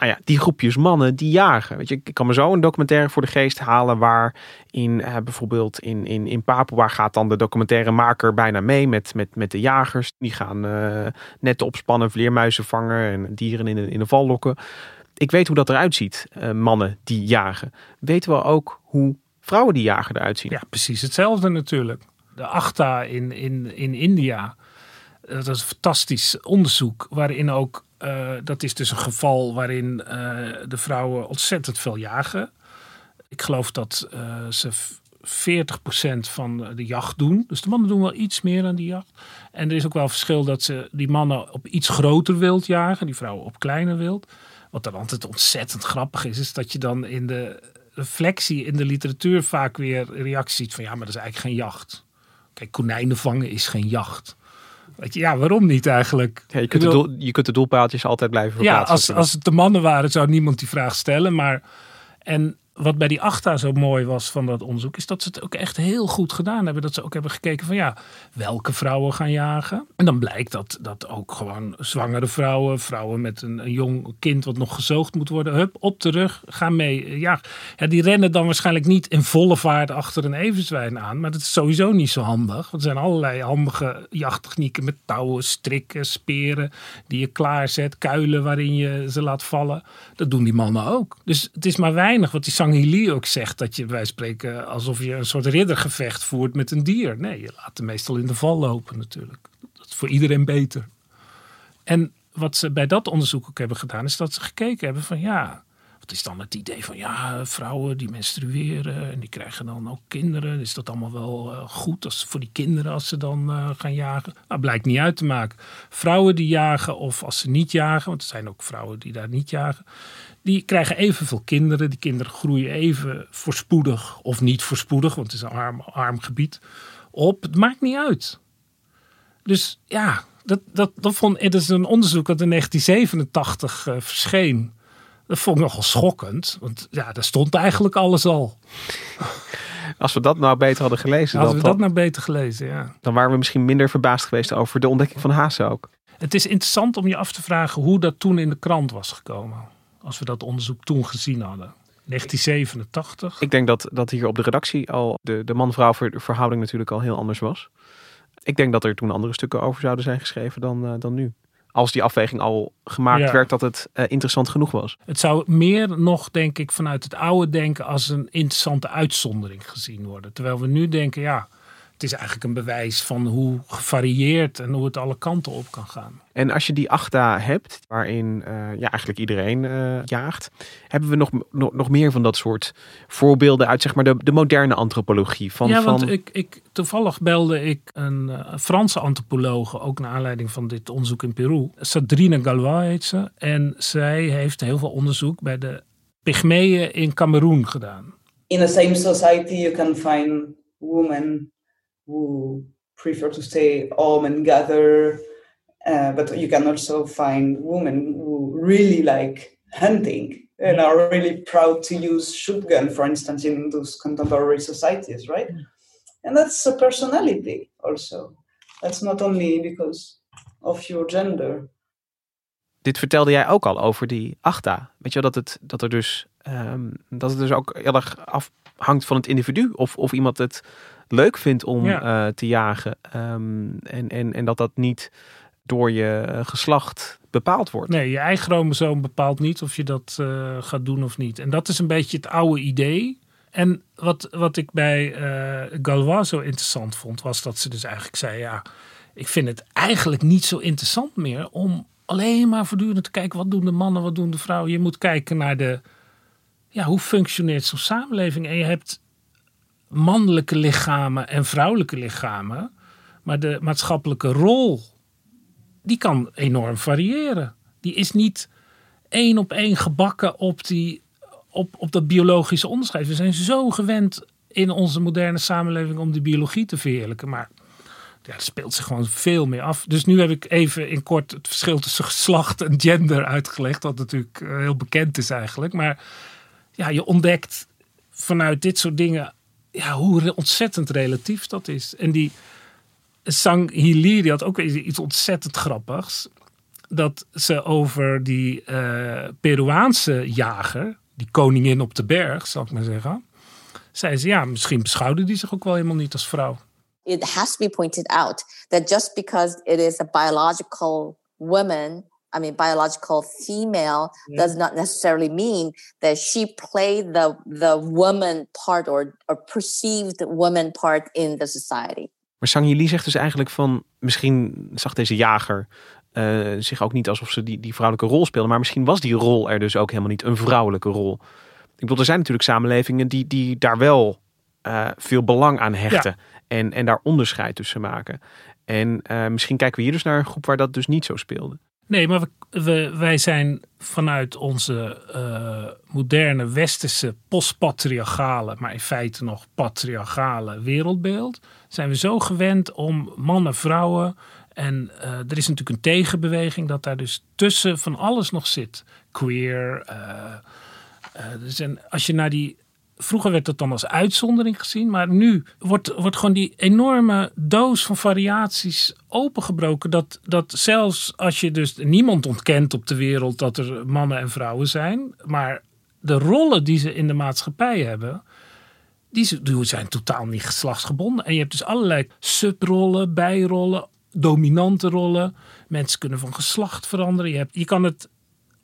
nou ja, die groepjes mannen die jagen. Weet je, ik kan me zo een documentaire voor de geest halen waar in uh, bijvoorbeeld in, in, in Papua gaat dan de documentairemaker bijna mee met, met, met de jagers. Die gaan uh, netten opspannen, vleermuizen vangen en dieren in de, in de val lokken. Ik weet hoe dat eruit ziet, uh, mannen die jagen. Weten we ook hoe vrouwen die jagen eruit zien? Ja, precies hetzelfde natuurlijk. De ACTA in, in, in India, dat is een fantastisch onderzoek waarin ook uh, dat is dus een geval waarin uh, de vrouwen ontzettend veel jagen. Ik geloof dat uh, ze 40% van de jacht doen. Dus de mannen doen wel iets meer aan die jacht. En er is ook wel verschil dat ze die mannen op iets groter wild jagen, die vrouwen op kleiner wild. Wat dan altijd ontzettend grappig is, is dat je dan in de reflectie in de literatuur vaak weer reacties ziet van ja, maar dat is eigenlijk geen jacht. Kijk, konijnen vangen is geen jacht. Weet je, ja, waarom niet eigenlijk? Ja, je, kunt de doel, je kunt de doelpaaltjes altijd blijven verplaatsen. Ja, als, als het de mannen waren, zou niemand die vraag stellen. Maar, en wat bij die ACTA zo mooi was van dat onderzoek, is dat ze het ook echt heel goed gedaan hebben. Dat ze ook hebben gekeken van ja, welke vrouwen gaan jagen. En dan blijkt dat, dat ook gewoon zwangere vrouwen, vrouwen met een, jong kind wat nog gezoogd moet worden, hup, op de rug, gaan mee. Ja, ja, die rennen dan waarschijnlijk niet in volle vaart achter een everzwijn aan. Maar dat is sowieso niet zo handig. Want er zijn allerlei handige jachttechnieken met touwen, strikken, speren die je klaarzet, kuilen waarin je ze laat vallen. Dat doen die mannen ook. Dus het is maar weinig wat die Sangili ook zegt. Dat je bij spreken alsof je een soort riddergevecht voert met een dier. Nee, je laat hem meestal in de val lopen natuurlijk. Dat is voor iedereen beter. En wat ze bij dat onderzoek ook hebben gedaan, is dat ze gekeken hebben van ja, wat is dan het idee van ja, vrouwen die menstrueren en die krijgen dan ook kinderen. Is dat allemaal wel uh, goed als, voor die kinderen als ze dan uh, gaan jagen? Nou, blijkt niet uit te maken. Vrouwen die jagen of als ze niet jagen, want er zijn ook vrouwen die daar niet jagen, die krijgen evenveel kinderen. Die kinderen groeien even voorspoedig of niet voorspoedig, want het is een arm, arm gebied, op. Het maakt niet uit. Dus ja, dat, dat, dat vond, het is een onderzoek dat in 1987 uh, verscheen. Dat vond ik nogal schokkend, want ja, daar stond eigenlijk alles al. Als we dat nou beter hadden gelezen. Als we dat nou beter gelezen, ja. Dan waren we misschien minder verbaasd geweest over de ontdekking van Haase ook. Het is interessant om je af te vragen hoe dat toen in de krant was gekomen. Als we dat onderzoek toen gezien hadden. 1987. Ik denk dat, dat hier op de redactie al de, de man-vrouw verhouding natuurlijk al heel anders was. Ik denk dat er toen andere stukken over zouden zijn geschreven dan, uh, dan nu. Als die afweging al gemaakt ja. werd dat het uh, interessant genoeg was. Het zou meer nog, denk ik, vanuit het oude denken als een interessante uitzondering gezien worden. Terwijl we nu denken, ja, het is eigenlijk een bewijs van hoe gevarieerd en hoe het alle kanten op kan gaan. En als je die ACTA hebt, waarin uh, ja, eigenlijk iedereen uh, jaagt, hebben we nog, nog, nog meer van dat soort voorbeelden uit zeg maar, de, de moderne antropologie. Van, ja, van... want ik, ik, toevallig belde ik een uh, Franse antropologe, ook naar aanleiding van dit onderzoek in Peru. Sadrine Galois heet ze. En zij heeft heel veel onderzoek bij de Pygmeeën in Cameroen gedaan. In the same society you can find women who prefer to stay home and gather. Uh, but you can also find women who really like hunting and are really proud to use shotgun, for instance, in those contemporary societies, right? Mm. And that's a personality also. That's not only because of your gender. Dit vertelde jij ook al over die ACTA. Weet je dat het, dat er dus, um, dat het dus ook heel erg afhangt van het individu. Of, of iemand het leuk vindt om ja. uh, te jagen. Um, en, en, en dat dat niet door je geslacht bepaald wordt. Nee, je eigen chromosoom bepaalt niet of je dat uh, gaat doen of niet. En dat is een beetje het oude idee. En wat, wat ik bij uh, Galois zo interessant vond, was dat ze dus eigenlijk zei: Ja, ik vind het eigenlijk niet zo interessant meer om alleen maar voortdurend te kijken wat doen de mannen, wat doen de vrouwen. Je moet kijken naar de, ja, hoe functioneert zo'n samenleving. En je hebt mannelijke lichamen en vrouwelijke lichamen. Maar de maatschappelijke rol, die kan enorm variëren. Die is niet één op één gebakken op, die, op, op dat biologische onderscheid. We zijn zo gewend in onze moderne samenleving om de biologie te verheerlijken. Maar ja, er speelt zich gewoon veel meer af. Dus nu heb ik even in kort het verschil tussen geslacht en gender uitgelegd. Wat natuurlijk heel bekend is eigenlijk. Maar ja, je ontdekt vanuit dit soort dingen ja, hoe ontzettend relatief dat is. En die Sang Hili, had ook iets ontzettend grappigs. dat ze over die uh, Peruaanse jager, die koningin op de berg, zal ik maar zeggen, zei ze ja, misschien beschouwde die zich ook wel helemaal niet als vrouw. It has to be pointed out that just because it is a biological woman I mean, biological female yeah. does not necessarily mean that she played the the woman part or, or perceived woman part in the society. Maar Sang Yili zegt dus eigenlijk van, misschien zag deze jager uh, zich ook niet alsof ze die, die vrouwelijke rol speelde, maar misschien was die rol er dus ook helemaal niet een vrouwelijke rol. Ik bedoel, er zijn natuurlijk samenlevingen die, die daar wel uh, veel belang aan hechten ja. en, en daar onderscheid tussen maken. En uh, misschien kijken we hier dus naar een groep waar dat dus niet zo speelde. Nee, maar we, wij zijn vanuit onze uh, moderne westerse postpatriarchale, maar in feite nog patriarchale wereldbeeld, zijn we zo gewend om mannen, vrouwen en uh, er is natuurlijk een tegenbeweging dat daar dus tussen van alles nog zit. Queer. Uh, dus en als je naar die Vroeger werd dat dan als uitzondering gezien, maar nu wordt, wordt gewoon die enorme doos van variaties opengebroken. Dat, dat zelfs als je dus niemand ontkent op de wereld dat er mannen en vrouwen zijn, maar de rollen die ze in de maatschappij hebben, die, zijn totaal niet geslachtsgebonden. En je hebt dus allerlei subrollen, bijrollen, dominante rollen. Mensen kunnen van geslacht veranderen. Je, hebt, je kan het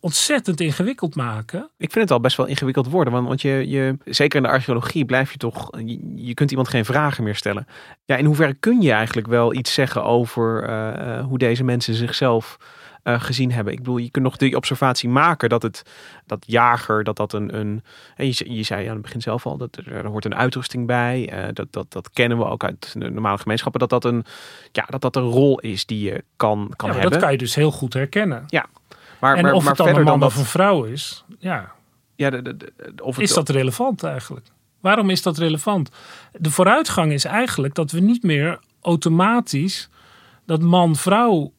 ontzettend ingewikkeld maken. Ik vind het al best wel ingewikkeld worden. Want, want je, je, zeker in de archeologie blijf je toch. Je, kunt iemand geen vragen meer stellen. Ja, in hoeverre kun je eigenlijk wel iets zeggen over uh, hoe deze mensen zichzelf uh, gezien hebben? Ik bedoel, je kunt nog die observatie maken dat het dat jager, dat dat een. een je, je zei aan het begin zelf al dat er, er hoort een uitrusting bij. Uh, dat, dat, dat kennen we ook uit de normale gemeenschappen. Dat dat een, ja, dat dat een rol is die je kan, kan ja, hebben. Dat kan je dus heel goed herkennen. Ja, maar, en maar, of maar het dan een man of een vrouw is, ja. ja de, de, of het is dat relevant eigenlijk? Waarom is dat relevant? De vooruitgang is eigenlijk dat we niet meer automatisch dat man-vrouw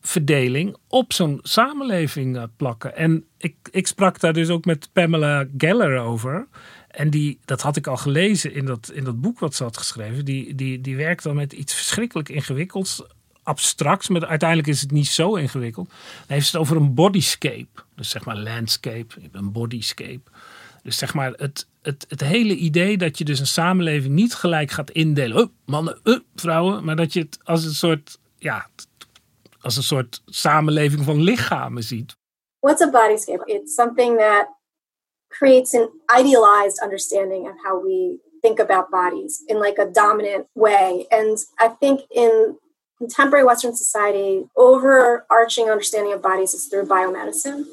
verdeling op zo'n samenleving eh, plakken. En ik, ik sprak daar dus ook met Pamela Geller over. En die, dat had ik al gelezen in dat, in dat boek wat ze had geschreven. Die, die, die werkt dan met iets verschrikkelijk ingewikkelds abstract, maar uiteindelijk is het niet zo ingewikkeld. Dan heeft het over een bodyscape. Dus zeg maar landscape, een bodyscape. Dus zeg maar het, het, het hele idee dat je dus een samenleving niet gelijk gaat indelen. Oh, mannen, uh, vrouwen. Maar dat je het als een soort, ja, als een soort samenleving van lichamen ziet. What's a bodyscape? It's something that creates an idealized understanding of how we think about bodies in like a dominant way. And I think in contemporary Western society, overarching understanding of bodies is through biomedicine.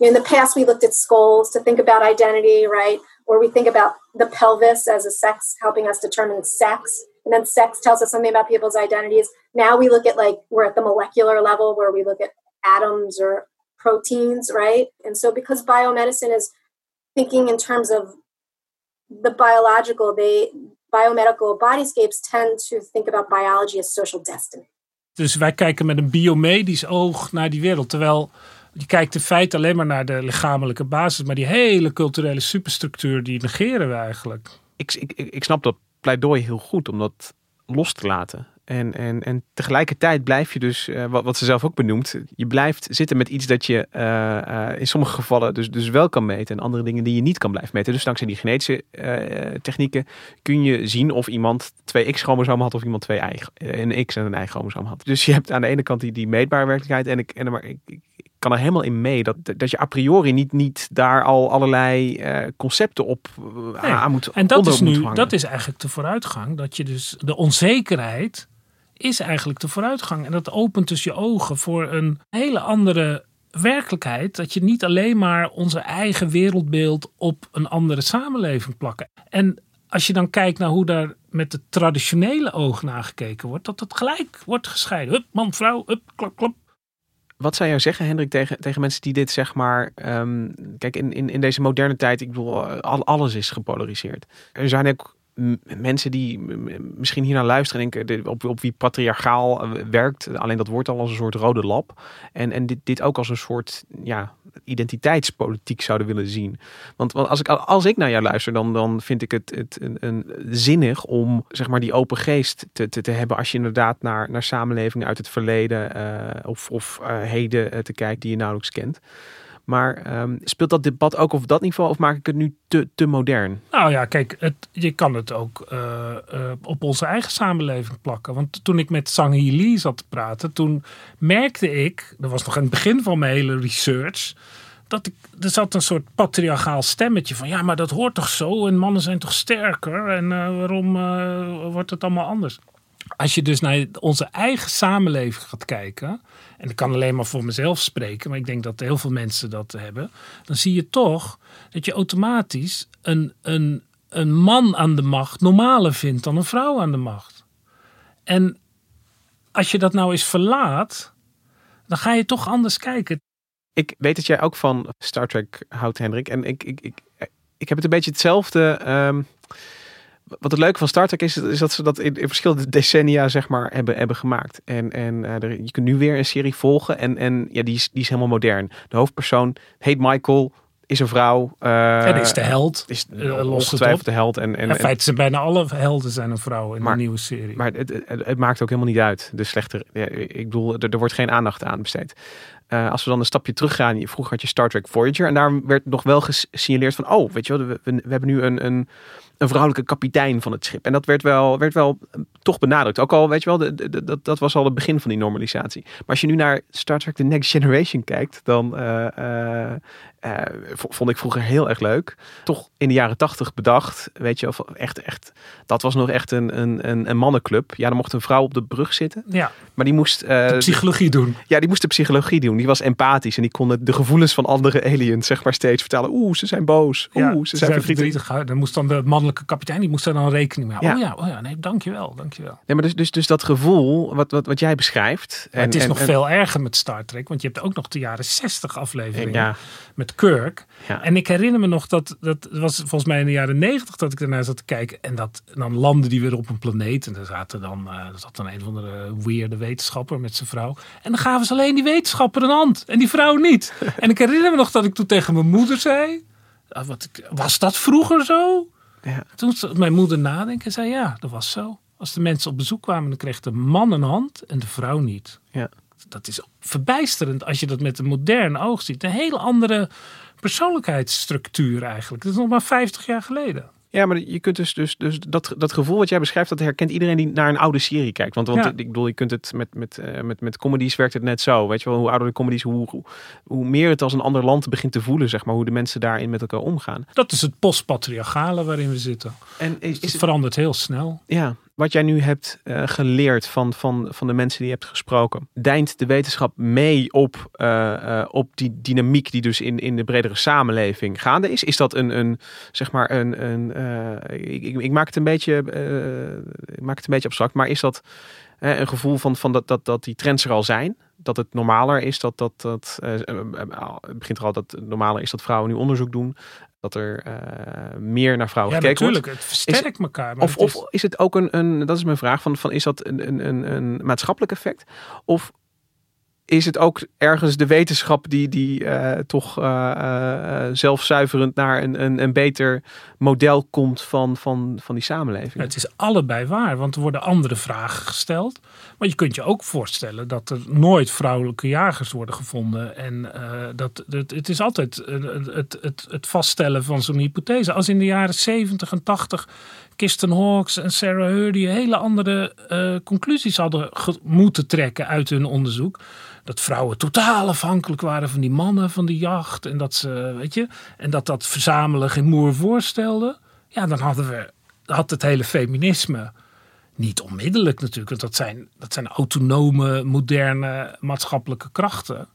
You know, in the past, we looked at skulls to think about identity, right? Or we think about the pelvis as a sex helping us determine sex. And then sex tells us something about people's identities. Now we look at like, we're at the molecular level where we look at atoms or proteins, right? And so because biomedicine is thinking in terms of the biological, they biomedical bodyscapes tend to think about biology as social destiny. Dus wij kijken met een biomedisch oog naar die wereld. Terwijl je kijkt in feite alleen maar naar de lichamelijke basis. Maar die hele culturele superstructuur, die negeren we eigenlijk. Ik, ik, ik snap dat pleidooi heel goed om dat los te laten. En, en, en tegelijkertijd blijf je dus, uh, wat, wat ze zelf ook benoemt, je blijft zitten met iets dat je uh, uh, in sommige gevallen dus, dus wel kan meten en andere dingen die je niet kan blijven meten. Dus dankzij die genetische technieken kun je zien of iemand twee X-chromosomen had of iemand twee y, een X en een Y-chromosoom had. Dus je hebt aan de ene kant die, die meetbare werkelijkheid en ik, en, maar ik, ik, kan er helemaal in mee dat, dat je a priori niet, niet daar al allerlei concepten op nee. aan moet En dat is nu, dat is eigenlijk de vooruitgang, dat je dus de onzekerheid is eigenlijk de vooruitgang. En dat opent dus je ogen voor een hele andere werkelijkheid. Dat je niet alleen maar onze eigen wereldbeeld op een andere samenleving plakken. En als je dan kijkt naar hoe daar met de traditionele oog naar gekeken wordt, dat het gelijk wordt gescheiden. Hup, man, vrouw, hup, klap, klap. Wat zou jij zeggen, Hendrik, tegen, tegen mensen die dit zeg maar. Um, kijk, in, in, in deze moderne tijd, ik bedoel, alles is gepolariseerd. Er zijn ook mensen die misschien hier naar luisteren denken op, op wie patriarchaal eh, werkt. Alleen dat wordt al als een soort rode lap. En, en dit, dit ook als een soort ja, identiteitspolitiek zouden willen zien. Want, want als, ik, als ik naar jou luister, dan, dan vind ik het, het een, zinnig om zeg maar, die open geest te, te, te hebben als je inderdaad naar, naar samenlevingen uit het verleden uh, of, of uh, heden te kijkt die je nauwelijks kent. Maar um, speelt dat debat ook op dat niveau of maak ik het nu te, te modern? Nou ja, kijk, het, je kan het ook uh, uh, op onze eigen samenleving plakken. Want toen ik met Sang Lee zat te praten, toen merkte ik, dat was nog in het begin van mijn hele research, dat ik, er zat een soort patriarchaal stemmetje van, ja, maar dat hoort toch zo en mannen zijn toch sterker en uh, waarom wordt het allemaal anders? Als je dus naar onze eigen samenleving gaat kijken, en ik kan alleen maar voor mezelf spreken, maar ik denk dat heel veel mensen dat hebben, dan zie je toch dat je automatisch een, een, een man aan de macht normaler vindt dan een vrouw aan de macht. En als je dat nou eens verlaat, dan ga je toch anders kijken. Ik weet dat jij ook van Star Trek houdt, Hendrik. En ik, ik, ik, ik heb het een beetje hetzelfde. Um wat het leuke van Star Trek is, is dat ze dat in, verschillende decennia zeg maar hebben, hebben gemaakt. En, en uh, er, je kunt nu weer een serie volgen en, en ja, die is, die is helemaal modern. De hoofdpersoon heet Michael, is een vrouw. Uh, en is de held. Is uh, ongetwijfeld de held. En, en, in feite zijn bijna alle helden zijn een vrouw in maar, de nieuwe serie. Maar het, het, het, maakt ook helemaal niet uit. De slechte, ja, ik bedoel, er, er, wordt geen aandacht aan besteed. Uh, als we dan een stapje teruggaan, vroeger had je Star Trek Voyager en daar werd nog wel gesignaleerd van, oh, weet je wel, we, we, we hebben nu een, een een vrouwelijke kapitein van het schip. En dat werd wel, werd wel eh, toch benadrukt. Ook al, weet je wel, de, dat, dat was al het begin van die normalisatie. Maar als je nu naar Star Trek The Next Generation kijkt, dan uh, uh, vond ik vroeger heel erg leuk. Toch in de jaren tachtig bedacht, weet je, of echt, echt, dat was nog echt een, een, een, mannenclub. Ja, dan mocht een vrouw op de brug zitten. Ja. Maar die moest... de psychologie doen. Ja, die moest de psychologie doen. Die was empathisch en die kon de gevoelens van andere aliens, zeg maar, steeds vertellen. Oeh, ze zijn boos. Oeh, ja, ze, ze, zijn, verdrietig. verdrietig. Dan moest dan de mannelijke kapitein, die moest daar dan rekening mee houden. Ja. Oh ja, oh ja, nee, dankjewel, dankjewel. Nee, maar dus, dus, dus dat gevoel, wat, wat, wat jij beschrijft. En, het is en, nog en, veel erger met Star Trek, want je hebt ook nog de jaren 60 afleveringen ja. met Kirk. Ja. En ik herinner me nog dat, dat was volgens mij in de jaren 90 dat ik daarnaar zat te kijken. En dat dan landde die weer op een planeet. En daar zaten dan, uh, zat dan een van de weirde wetenschapper met zijn vrouw. En dan gaven ze alleen die wetenschapper een hand en die vrouw niet. en ik herinner me nog dat ik toen tegen mijn moeder zei. Uh, wat, was dat vroeger zo? Ja. Toen mijn moeder nadenken en zei ja, dat was zo. Als de mensen op bezoek kwamen, dan kreeg de man een hand en de vrouw niet. Ja. Dat is verbijsterend als je dat met een modern oog ziet. Een hele andere persoonlijkheidsstructuur eigenlijk. Dat is nog maar 50 jaar geleden. Ja, maar je kunt dus, dus, dus dat, dat gevoel wat jij beschrijft, dat herkent iedereen die naar een oude serie kijkt. Want, want Ja. ik bedoel, je kunt het met, met, eh, met, met comedies werkt het net zo. Weet je wel, hoe ouder de comedies, hoe, hoe, hoe meer het als een ander land begint te voelen, zeg maar, hoe de mensen daarin met elkaar omgaan. Dat is het postpatriarchale waarin we zitten. En is, Het verandert heel snel. Ja, wat jij nu hebt eh, geleerd van, van, van de mensen die je hebt gesproken, deint de wetenschap mee op, eh, eh, op die dynamiek die dus in, in de bredere samenleving gaande is? Is dat een, een zeg maar, een, een ik, ik, maak het een beetje, ik maak het een beetje abstract, maar is dat een gevoel van, van dat, dat, dat die trends er al zijn? Dat het normaler is dat, dat, dat begint er al dat normaler is dat vrouwen nu onderzoek doen. Dat er eh, meer naar vrouwen Ja, gekeken natuurlijk. wordt. Het versterkt elkaar. maar Of, is- of is het ook een, een, dat is mijn vraag, van, van is dat een, een, een, een maatschappelijk effect? Of is het ook ergens de wetenschap die, die eh, toch eh, eh, zelfzuiverend naar een, een, een beter model komt van, van, van die samenleving? Het is allebei waar, want er worden andere vragen gesteld. Maar je kunt je ook voorstellen dat er nooit vrouwelijke jagers worden gevonden. En eh, dat, het, het is altijd het, het, het vaststellen van zo'n hypothese. Als in de jaren 70 en 80 Kirsten Hawks en Sarah Hurdy hele andere conclusies hadden moeten trekken uit hun onderzoek. Dat vrouwen totaal afhankelijk waren van die mannen, van die jacht. En dat ze, weet je, en dat dat verzamelen geen moer voorstelde. Ja, dan hadden we, had het hele feminisme niet onmiddellijk natuurlijk, want dat zijn, dat zijn autonome, moderne maatschappelijke krachten.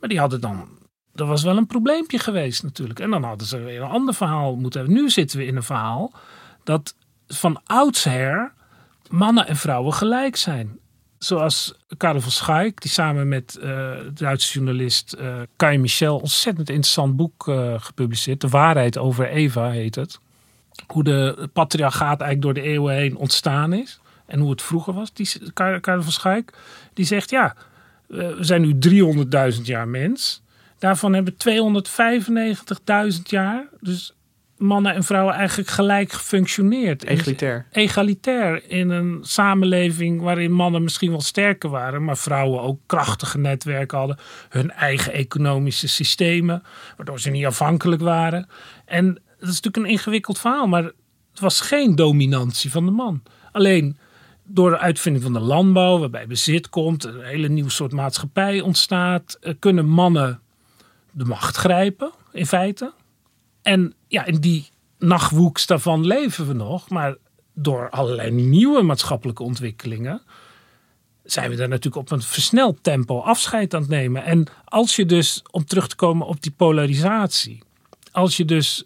Maar die hadden dan, dat was wel een probleempje geweest natuurlijk. En dan hadden ze weer een ander verhaal moeten hebben. Nu zitten we in een verhaal dat van oudsher mannen en vrouwen gelijk zijn. Zoals Karel van Schaik, die samen met de Duitse journalist eh Kai Michel ontzettend interessant boek eh, gepubliceerd. De waarheid over Eva heet het. Hoe de patriarchaat eigenlijk door de eeuwen heen ontstaan is. En hoe het vroeger was. Die, Karel van Schaik, die zegt ja, we zijn nu 300.000 jaar mens. Daarvan hebben 295.000 jaar, dus mannen en vrouwen eigenlijk gelijk gefunctioneerd. Egalitair. Egalitair in een samenleving waarin mannen misschien wel sterker waren, maar vrouwen ook krachtige netwerken hadden, hun eigen economische systemen, waardoor ze niet afhankelijk waren. En dat is natuurlijk een ingewikkeld verhaal, maar het was geen dominantie van de man. Alleen door de uitvinding van de landbouw, waarbij bezit komt, een hele nieuw soort maatschappij ontstaat, eh, kunnen mannen de macht grijpen, in feite. En ja, in die nachtwoeks daarvan leven we nog, maar door allerlei nieuwe maatschappelijke ontwikkelingen zijn we daar natuurlijk op een versneld tempo afscheid aan het nemen. En als je dus, om terug te komen op die polarisatie, als je dus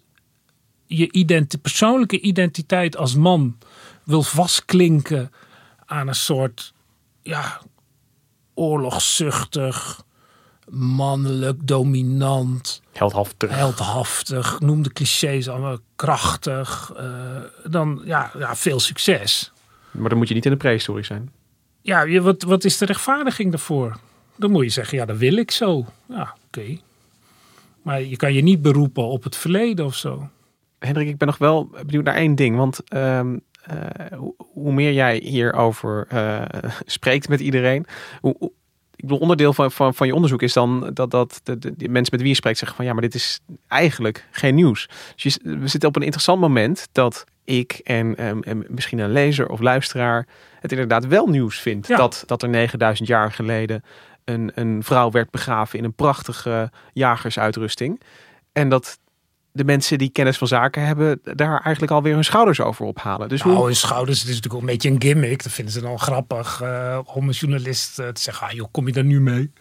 je persoonlijke identiteit als man wil vastklinken aan een soort ja, oorlogszuchtig, mannelijk, dominant, Heldhaftig. heldhaftig, noem de clichés allemaal krachtig, eh, dan ja, ja, veel succes. Maar dan moet je niet in de prehistorie zijn. Ja, je, wat, wat is de rechtvaardiging daarvoor? Dan moet je zeggen, ja, dat wil ik zo. Ja, oké. Maar je kan je niet beroepen op het verleden of zo. Hendrik, ik ben nog wel benieuwd naar één ding. Want ehm, eh, hoe, hoe meer jij hierover eh spreekt met iedereen, hoe- ik bedoel, onderdeel van, van, van je onderzoek is dan dat, dat de, de, de mensen met wie je spreekt zeggen van ja, maar dit is eigenlijk geen nieuws. Dus je- we zitten op een interessant moment dat ik en, ehm, en misschien een lezer of luisteraar het inderdaad wel nieuws vindt Ja. dat, dat er 9000 jaar geleden een, een vrouw werd begraven in een prachtige jagersuitrusting. En dat de mensen die kennis van zaken hebben, daar eigenlijk alweer hun schouders over ophalen. Dus hoe, Nou, hun schouders, het is natuurlijk een beetje een gimmick. Dat vinden ze dan grappig eh, om een journalist eh, te zeggen, ah joh, kom je daar nu mee?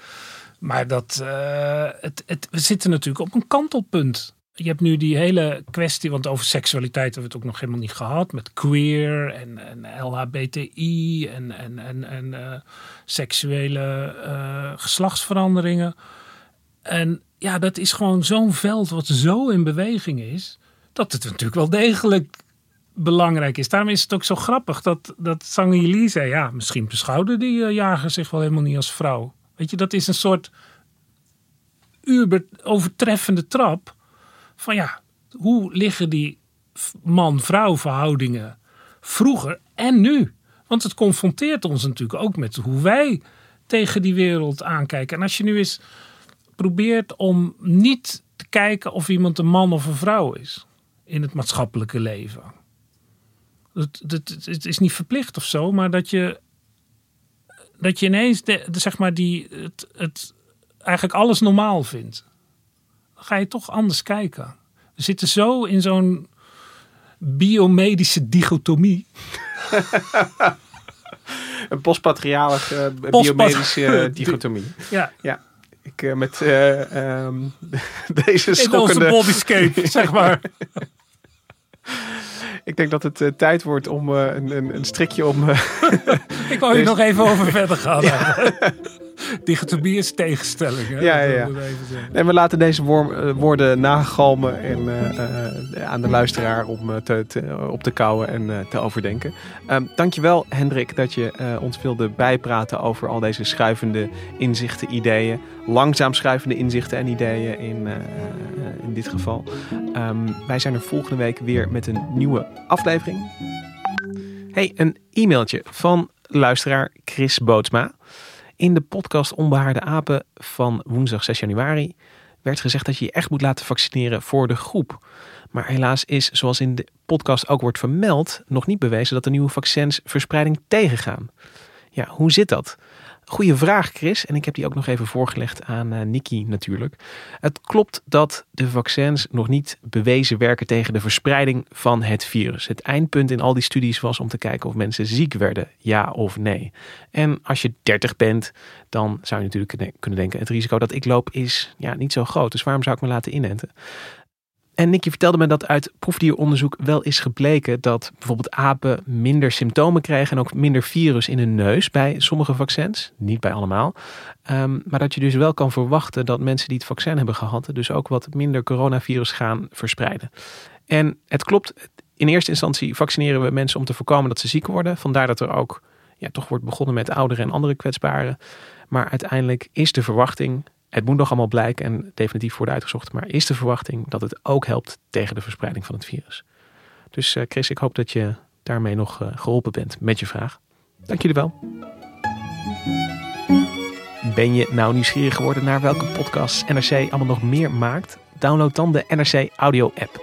Maar dat, eh, het, het, we zitten natuurlijk op een kantelpunt. Je hebt nu die hele kwestie, want over seksualiteit hebben we het ook nog helemaal niet gehad. Met queer en, en LHBTI en, en, en, en seksuele geslachtsveranderingen. En ja, dat is gewoon zo'n veld wat zo in beweging is. Dat het natuurlijk wel degelijk belangrijk is. Daarom is het ook zo grappig dat, dat Sangili zei... ja, misschien beschouwde die eh, jager zich wel helemaal niet als vrouw. Weet je, dat is een soort overtreffende trap... van ja, hoe liggen die man-vrouw verhoudingen vroeger en nu? Want het confronteert ons natuurlijk ook met hoe wij tegen die wereld aankijken. En als je nu eens probeert om niet te kijken of iemand een man of een vrouw is in het maatschappelijke leven. Het, het, het is niet verplicht of zo, maar dat je, dat je ineens de, de, zeg maar die, het, het, eigenlijk alles normaal vindt. Dan ga je toch anders kijken. We zitten zo in zo'n biomedische dichotomie. een postpatrialige eh, biomedische eh, dichotomie. Ja, Ja, ik eh, met eh, ehm, deze in onze schokkende... bodyscape, zeg maar. Ik denk dat het eh, tijd wordt om eh, een, een, een strikje om... Ik wou hier Deze- nog even over verder gaan. Dichotomie is tegenstelling. Hè? Ja, ja, ja. En we laten deze eh, woorden nagalmen en, eh, eh, aan de luisteraar om te, te- op te kouwen en te overdenken. Ehm dankjewel Hendrik dat je ons wilde bijpraten over al deze schuivende inzichten, ideeën. Langzaam schuivende inzichten en ideeën in, in dit geval. Ehm, wij zijn er volgende week weer met een nieuwe aflevering. Hey, een e-mailtje van luisteraar Chris Bootsma. In de podcast Onbehaarde Apen van woensdag 6 januari werd gezegd dat je je echt moet laten vaccineren voor de groep. Maar helaas is, zoals in de podcast ook wordt vermeld, nog niet bewezen dat de nieuwe vaccins verspreiding tegengaan. Ja, hoe zit dat? Goeie vraag, Chris. En ik heb die ook nog even voorgelegd aan eh Nikki natuurlijk. Het klopt dat de vaccins nog niet bewezen werken tegen de verspreiding van het virus. Het eindpunt in al die studies was om te kijken of mensen ziek werden, ja of nee. En als je 30 bent, dan zou je natuurlijk kunnen denken: het risico dat ik loop is ja, niet zo groot. Dus waarom zou ik me laten inenten? En Nicky vertelde me dat uit proefdieronderzoek wel is gebleken dat bijvoorbeeld apen minder symptomen krijgen en ook minder virus in hun neus bij sommige vaccins. Niet bij allemaal. Ehm, maar dat je dus wel kan verwachten dat mensen die het vaccin hebben gehad, dus ook wat minder coronavirus gaan verspreiden. En het klopt, in eerste instantie vaccineren we mensen om te voorkomen dat ze ziek worden. Vandaar dat er ook ja, toch wordt begonnen met ouderen en andere kwetsbaren. Maar uiteindelijk is de verwachting Het moet nog allemaal blijken en definitief worden uitgezocht, maar is de verwachting dat het ook helpt tegen de verspreiding van het virus. Dus uh, Chris, ik hoop dat je daarmee nog uh, geholpen bent met je vraag. Dank jullie wel. Ben je nou nieuwsgierig geworden naar welke podcasts NRC allemaal nog meer maakt? Download dan de NRC Audio app.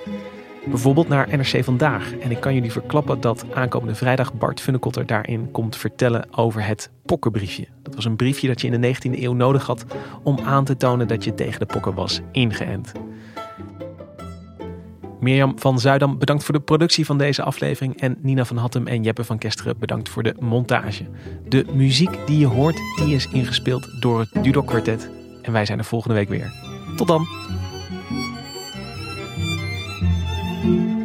Bijvoorbeeld naar NRC Vandaag. En ik kan jullie verklappen dat aankomende vrijdag Bart Funnekotter daarin komt vertellen over het pokkenbriefje. Dat was een briefje dat je in de 19e eeuw nodig had om aan te tonen dat je tegen de pokken was ingeënt. Mirjam van Zuidam bedankt voor de productie van deze aflevering. En Nina van Hattem en Jeppe van Kesteren bedankt voor de montage. De muziek die je hoort, die is ingespeeld door het Dudok Quartet. En wij zijn er volgende week weer. Tot dan! Thank you